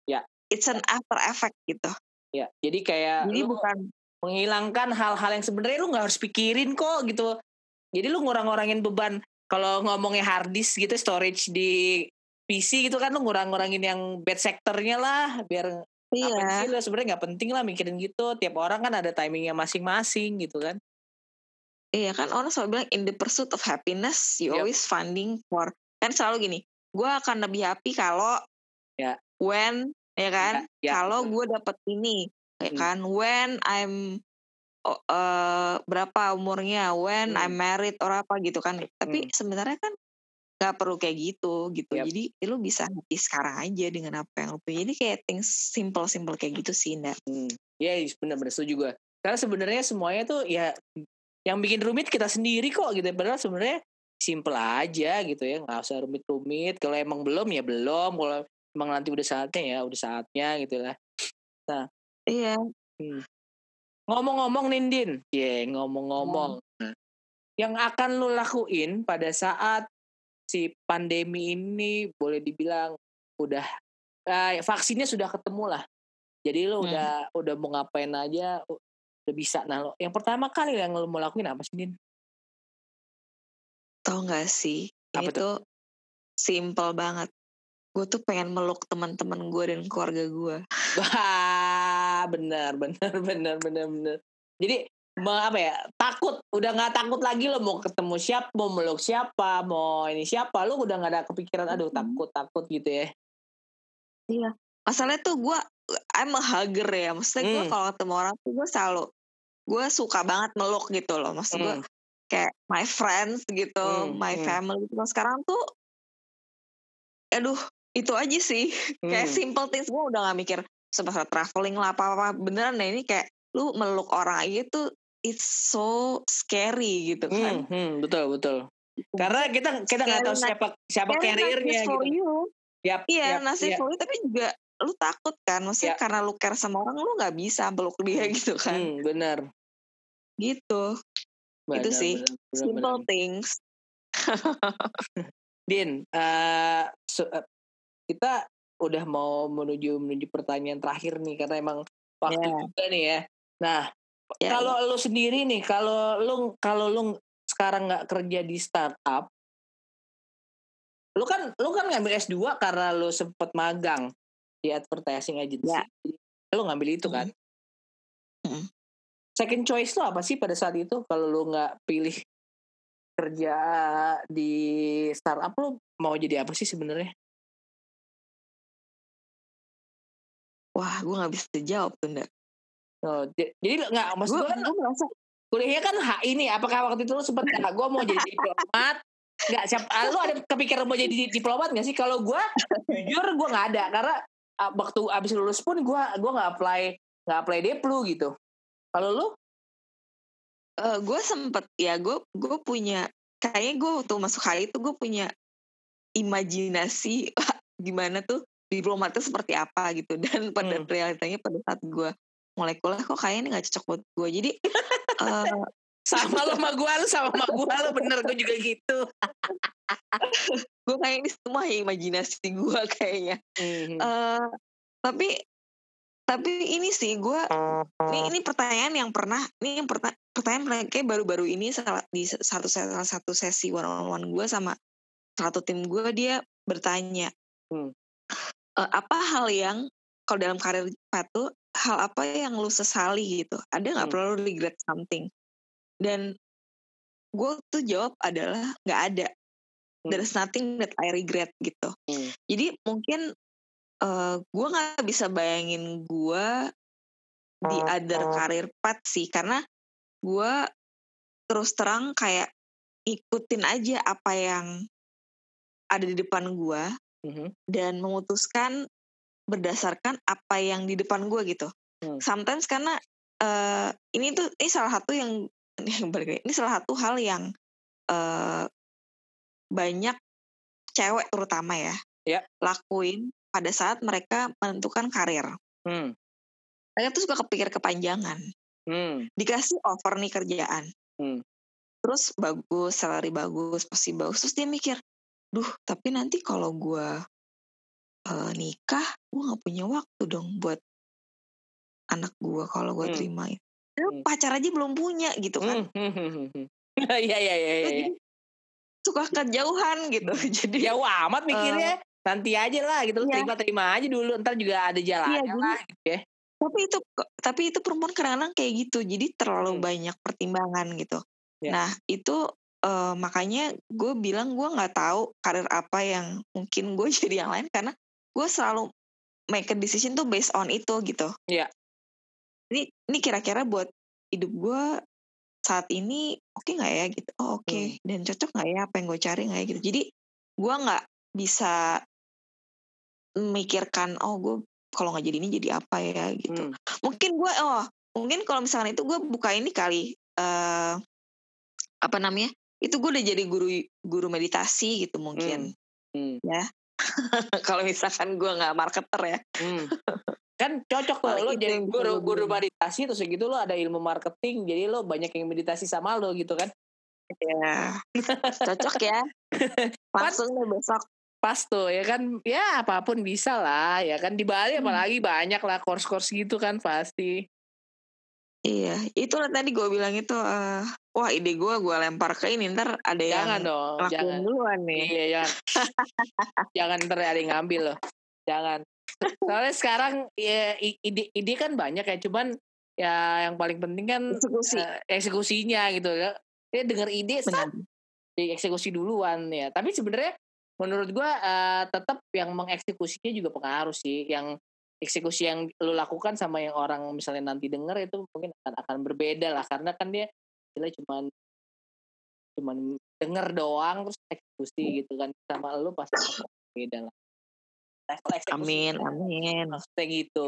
Ya. It's an after effect gitu. Ya jadi kayak jadi lu bukan menghilangkan hal-hal yang sebenarnya lu nggak harus pikirin kok gitu. Jadi lu ngurang-ngurangin beban kalau ngomongnya hard disk gitu storage di PC gitu kan lu ngurang-ngurangin yang bad sektornya lah biar iya. apa sih sebenarnya nggak penting lah mikirin gitu tiap orang kan ada timingnya masing-masing gitu kan iya kan orang selalu bilang in the pursuit of happiness you yep. always finding for kan selalu gini gue akan lebih happy kalau ya when ya kan ya, ya, kalau gue dapet ini ya hmm. kan when I'm uh, berapa umurnya when hmm. I'm married or apa gitu kan tapi hmm. sebenarnya kan nggak perlu kayak gitu gitu yep. jadi lu bisa happy sekarang aja dengan apa yang lu punya jadi kayak things simple simple kayak gitu sih ndak hmm. ya yeah, benar-benar setuju gue karena sebenarnya semuanya tuh ya yang bikin rumit kita sendiri kok gitu padahal sebenarnya simple aja gitu ya nggak usah rumit-rumit kalau emang belum ya belum kalau emang nanti udah saatnya ya udah saatnya gitu lah nah iya hmm. Ngomong-ngomong Nindin, ya yeah, ngomong-ngomong. Hmm. Yang akan lu lakuin pada saat si pandemi ini boleh dibilang udah eh, vaksinnya sudah ketemu lah. Jadi lu hmm. udah udah mau ngapain aja udah bisa. Nah, lo, yang pertama kali yang lu mau lakuin apa sih, Din? Tahu nggak sih? Apa ini tuh simple banget. Gue tuh pengen meluk teman-teman gue dan keluarga gue. benar benar benar benar benar jadi apa ya takut udah nggak takut lagi lo mau ketemu siapa mau meluk siapa mau ini siapa lo udah nggak ada kepikiran aduh takut takut gitu ya iya masalahnya tuh gue I'm a hugger ya maksudnya hmm. gue kalau ketemu orang tuh gue selalu gue suka banget meluk gitu loh maksud hmm. gue kayak my friends gitu hmm. my hmm. family gitu sekarang tuh aduh itu aja sih hmm. kayak simple things gue udah gak mikir semasa traveling lah apa-apa beneran ya ini kayak lu meluk orang aja tuh it's so scary gitu kan. Hmm, hmm, betul betul. Karena kita kita nggak tahu siapa siapa carriernya gitu. You. Yep, iya yep, nasib yep. tapi juga lu takut kan maksudnya yep. karena lu care sama orang lu nggak bisa peluk dia hmm, gitu kan. Hmm, benar. Gitu. Benar, itu sih benar, benar, simple benar. things. Din, uh, so, uh, kita udah mau menuju menuju pertanyaan terakhir nih karena emang waktu yeah. juga nih ya. Nah, yeah. kalau lu sendiri nih, kalau lu kalau lu sekarang nggak kerja di startup, lu kan lu kan ngambil S2 karena lu sempet magang di advertising agency. Yeah. Lu ngambil itu kan? Mm. Second choice lo apa sih pada saat itu kalau lu nggak pilih kerja di startup lu mau jadi apa sih sebenarnya? Wah, gue nggak bisa jawab tuh, Nda. Oh, jadi nggak maksud gue kan merasa kuliahnya kan hak ini apakah waktu itu lu sempat ya, gue mau jadi diplomat? Nggak siap ah, lu ada kepikiran mau jadi diplomat nggak sih? Kalau gue jujur gue nggak ada karena uh, waktu abis lulus pun gue gue nggak apply nggak apply deplu gitu. Kalau lu? Uh, gue sempet ya gue gue punya kayaknya gue waktu masuk hari itu gue punya imajinasi gimana tuh diplomat itu seperti apa gitu dan pada hmm. realitanya pada saat gue mulai kuliah kok kayaknya ini gak cocok buat gue jadi uh, sama lo sama gue lo sama sama gue lo bener gue juga gitu. Gue kayak ini semua ya imajinasi gue kayaknya. Hmm. uh, tapi tapi ini sih gue ini ini pertanyaan yang pernah ini yang perta pertanyaan kayak baru-baru ini salah di satu salah satu sesi one on one gue sama satu tim gue dia bertanya hmm. Uh, apa hal yang kalau dalam karir sepatu hal apa yang lu sesali gitu. Ada nggak hmm. perlu regret something? Dan gue tuh jawab adalah nggak ada. Hmm. there's nothing that I regret gitu. Hmm. jadi mungkin uh, gue nggak bisa bayangin gue di other karir path sih. Karena gue terus terang kayak ikutin aja apa yang ada di depan gue hmm. dan memutuskan berdasarkan apa yang di depan gue gitu. Hmm. Sometimes karena uh, ini tuh ini salah satu yang ini salah satu hal yang uh, banyak cewek terutama ya yeah. lakuin pada saat mereka menentukan karir. Hmm. Mereka tuh suka kepikir kepanjangan. Hmm. Dikasih offer nih kerjaan. Hmm. Terus bagus, salary bagus, pasti bagus. Terus dia mikir, duh tapi nanti kalau gue uh, nikah, gue gak punya waktu dong buat anak gue kalau gue hmm. terima itu. Hmm. Pacar aja belum punya gitu kan. Hmm. hmm, hmm iya, iya, iya, iya. Suka kejauhan gitu. Jadi jauh amat mikirnya. Uh, nanti aja lah gitu. Iya. Terima-terima aja dulu. Ntar juga ada jalannya iya, lah gitu ya tapi itu tapi itu perempuan kadang-kadang kayak gitu jadi terlalu hmm. banyak pertimbangan gitu yeah. nah itu uh, makanya gue bilang gue nggak tahu karir apa yang mungkin gue jadi yang lain karena gue selalu make a decision tuh based on itu gitu Iya. Yeah. ini ini kira-kira buat hidup gue saat ini oke okay nggak ya gitu oh oke okay. hmm. dan cocok nggak ya apa yang gue cari nggak ya gitu jadi gue nggak bisa memikirkan oh gue kalau nggak jadi ini jadi apa ya gitu hmm. mungkin gue oh mungkin kalau misalnya itu gue buka ini kali uh, apa namanya itu gue udah jadi guru guru meditasi gitu mungkin hmm. Hmm. ya kalau misalkan gue nggak marketer ya. Hmm. kan cocok tuh lo jadi guru guru meditasi terus gitu lo ada ilmu marketing jadi lo banyak yang meditasi sama lo gitu kan. Ya cocok ya. Langsung deh besok. pas tuh ya kan ya apa pun bisa lah ya kan. Di Bali hmm. apalagi banyak lah course-course gitu kan pasti iya itu tadi gue bilang itu uh, wah ide gue gue lempar ke ini ntar ada jangan yang dong jangan. duluan nih. Iya jangan. Jangan ntar ada yang ngambil loh jangan. Soalnya sekarang ya ide ide kan banyak ya cuman ya yang paling penting kan Eksekusi. uh, eksekusinya gitu ya. Dia dengar ide saat dieksekusi duluan ya. Tapi sebenarnya menurut gue uh, tetap yang mengeksekusinya juga pengaruh sih yang eksekusi yang lu lakukan sama yang orang misalnya nanti denger itu mungkin akan akan berbeda lah. Karena kan dia dia cuman cuman denger doang terus eksekusi hmm. gitu kan. Sama lu pasti beda lah. Amin amin. maksudnya gitu.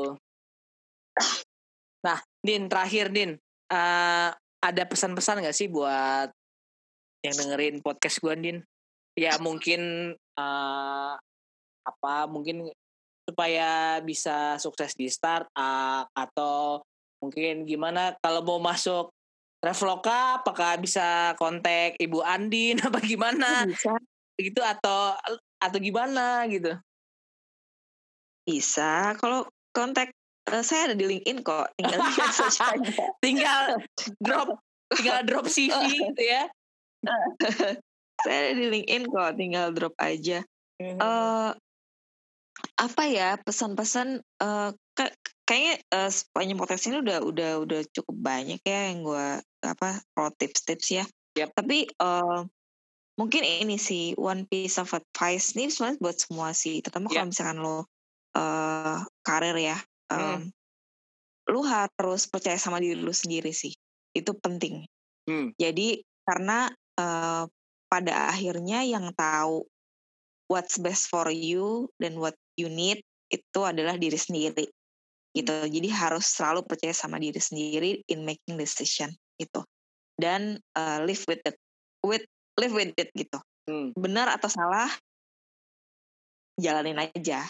Nah din terakhir din. Uh, ada pesan-pesan gak sih buat yang dengerin podcast gue din? Ya mungkin uh, apa mungkin supaya bisa sukses di startup atau mungkin gimana? Kalau mau masuk Traveloka apakah bisa kontak Ibu Andin? Apa gimana? Bisa. Gitu atau atau gimana gitu? Bisa. Kalau kontak uh, saya ada di LinkedIn kok. Tinggal tinggal drop tinggal drop CV gitu ya? Saya ada di LinkedIn kok. Tinggal drop aja. Uh, apa ya pesan-pesan uh, kayaknya uh, sepanjang podcast ini udah udah udah cukup banyak ya yang gue apa pro tips-tips ya yep. tapi uh, mungkin ini sih one piece of advice nih sebenarnya buat semua sih terutama yep. kalau misalkan lo uh, karir ya um, mm. lu harus percaya sama diri lu sendiri sih itu penting mm. jadi karena uh, pada akhirnya yang tahu what's best for you dan what you need itu adalah diri sendiri gitu jadi harus selalu percaya sama diri sendiri in making decision gitu dan uh, live with it with live with it gitu hmm. benar atau salah jalanin aja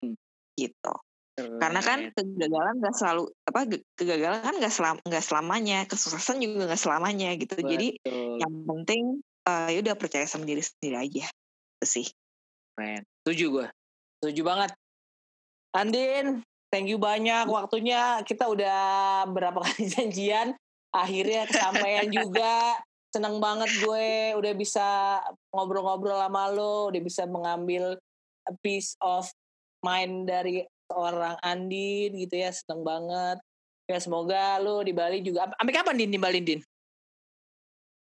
hmm. gitu Keren. karena kan kegagalan nggak selalu apa kegagalan kan nggak selam nggak selamanya kesuksesan juga nggak selamanya gitu Betul. jadi yang penting uh, ya udah percaya sama diri sendiri aja itu sih keren setuju gue setuju banget. Andin thank you banyak waktunya. Kita udah berapa kali janjian akhirnya kesampaian juga. Seneng banget gue udah bisa ngobrol-ngobrol sama lo udah bisa mengambil a piece of mind dari seorang Andin gitu ya seneng banget. Ya semoga lo di Bali juga. Sampai kapan Din di Bali Din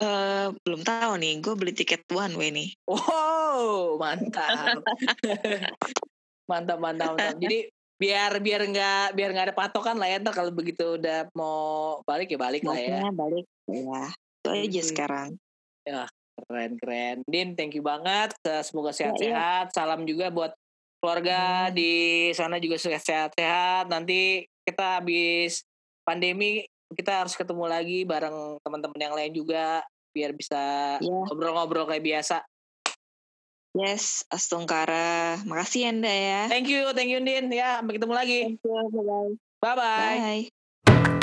Uh, belum tahu nih, gue beli tiket one way nih. Wow, mantap. mantap, mantap, mantap. Jadi biar biar nggak biar nggak ada patokan lah ya ntar kalau begitu udah mau balik ya balik lah ya. balik ya. Itu aja hmm. sekarang. Ya keren keren. Din, thank you banget. Semoga ya, sehat-sehat. Ya, ya. Salam juga buat keluarga hmm. di sana juga sehat-sehat. Nanti kita habis pandemi kita harus ketemu lagi bareng teman-teman yang lain juga biar bisa iya. ngobrol-ngobrol kayak biasa. Yes, Astungkara. Makasih Anda ya. Thank you, thank you Din. Ya, sampai ketemu lagi. Thank you, bye-bye. Bye-bye. Bye.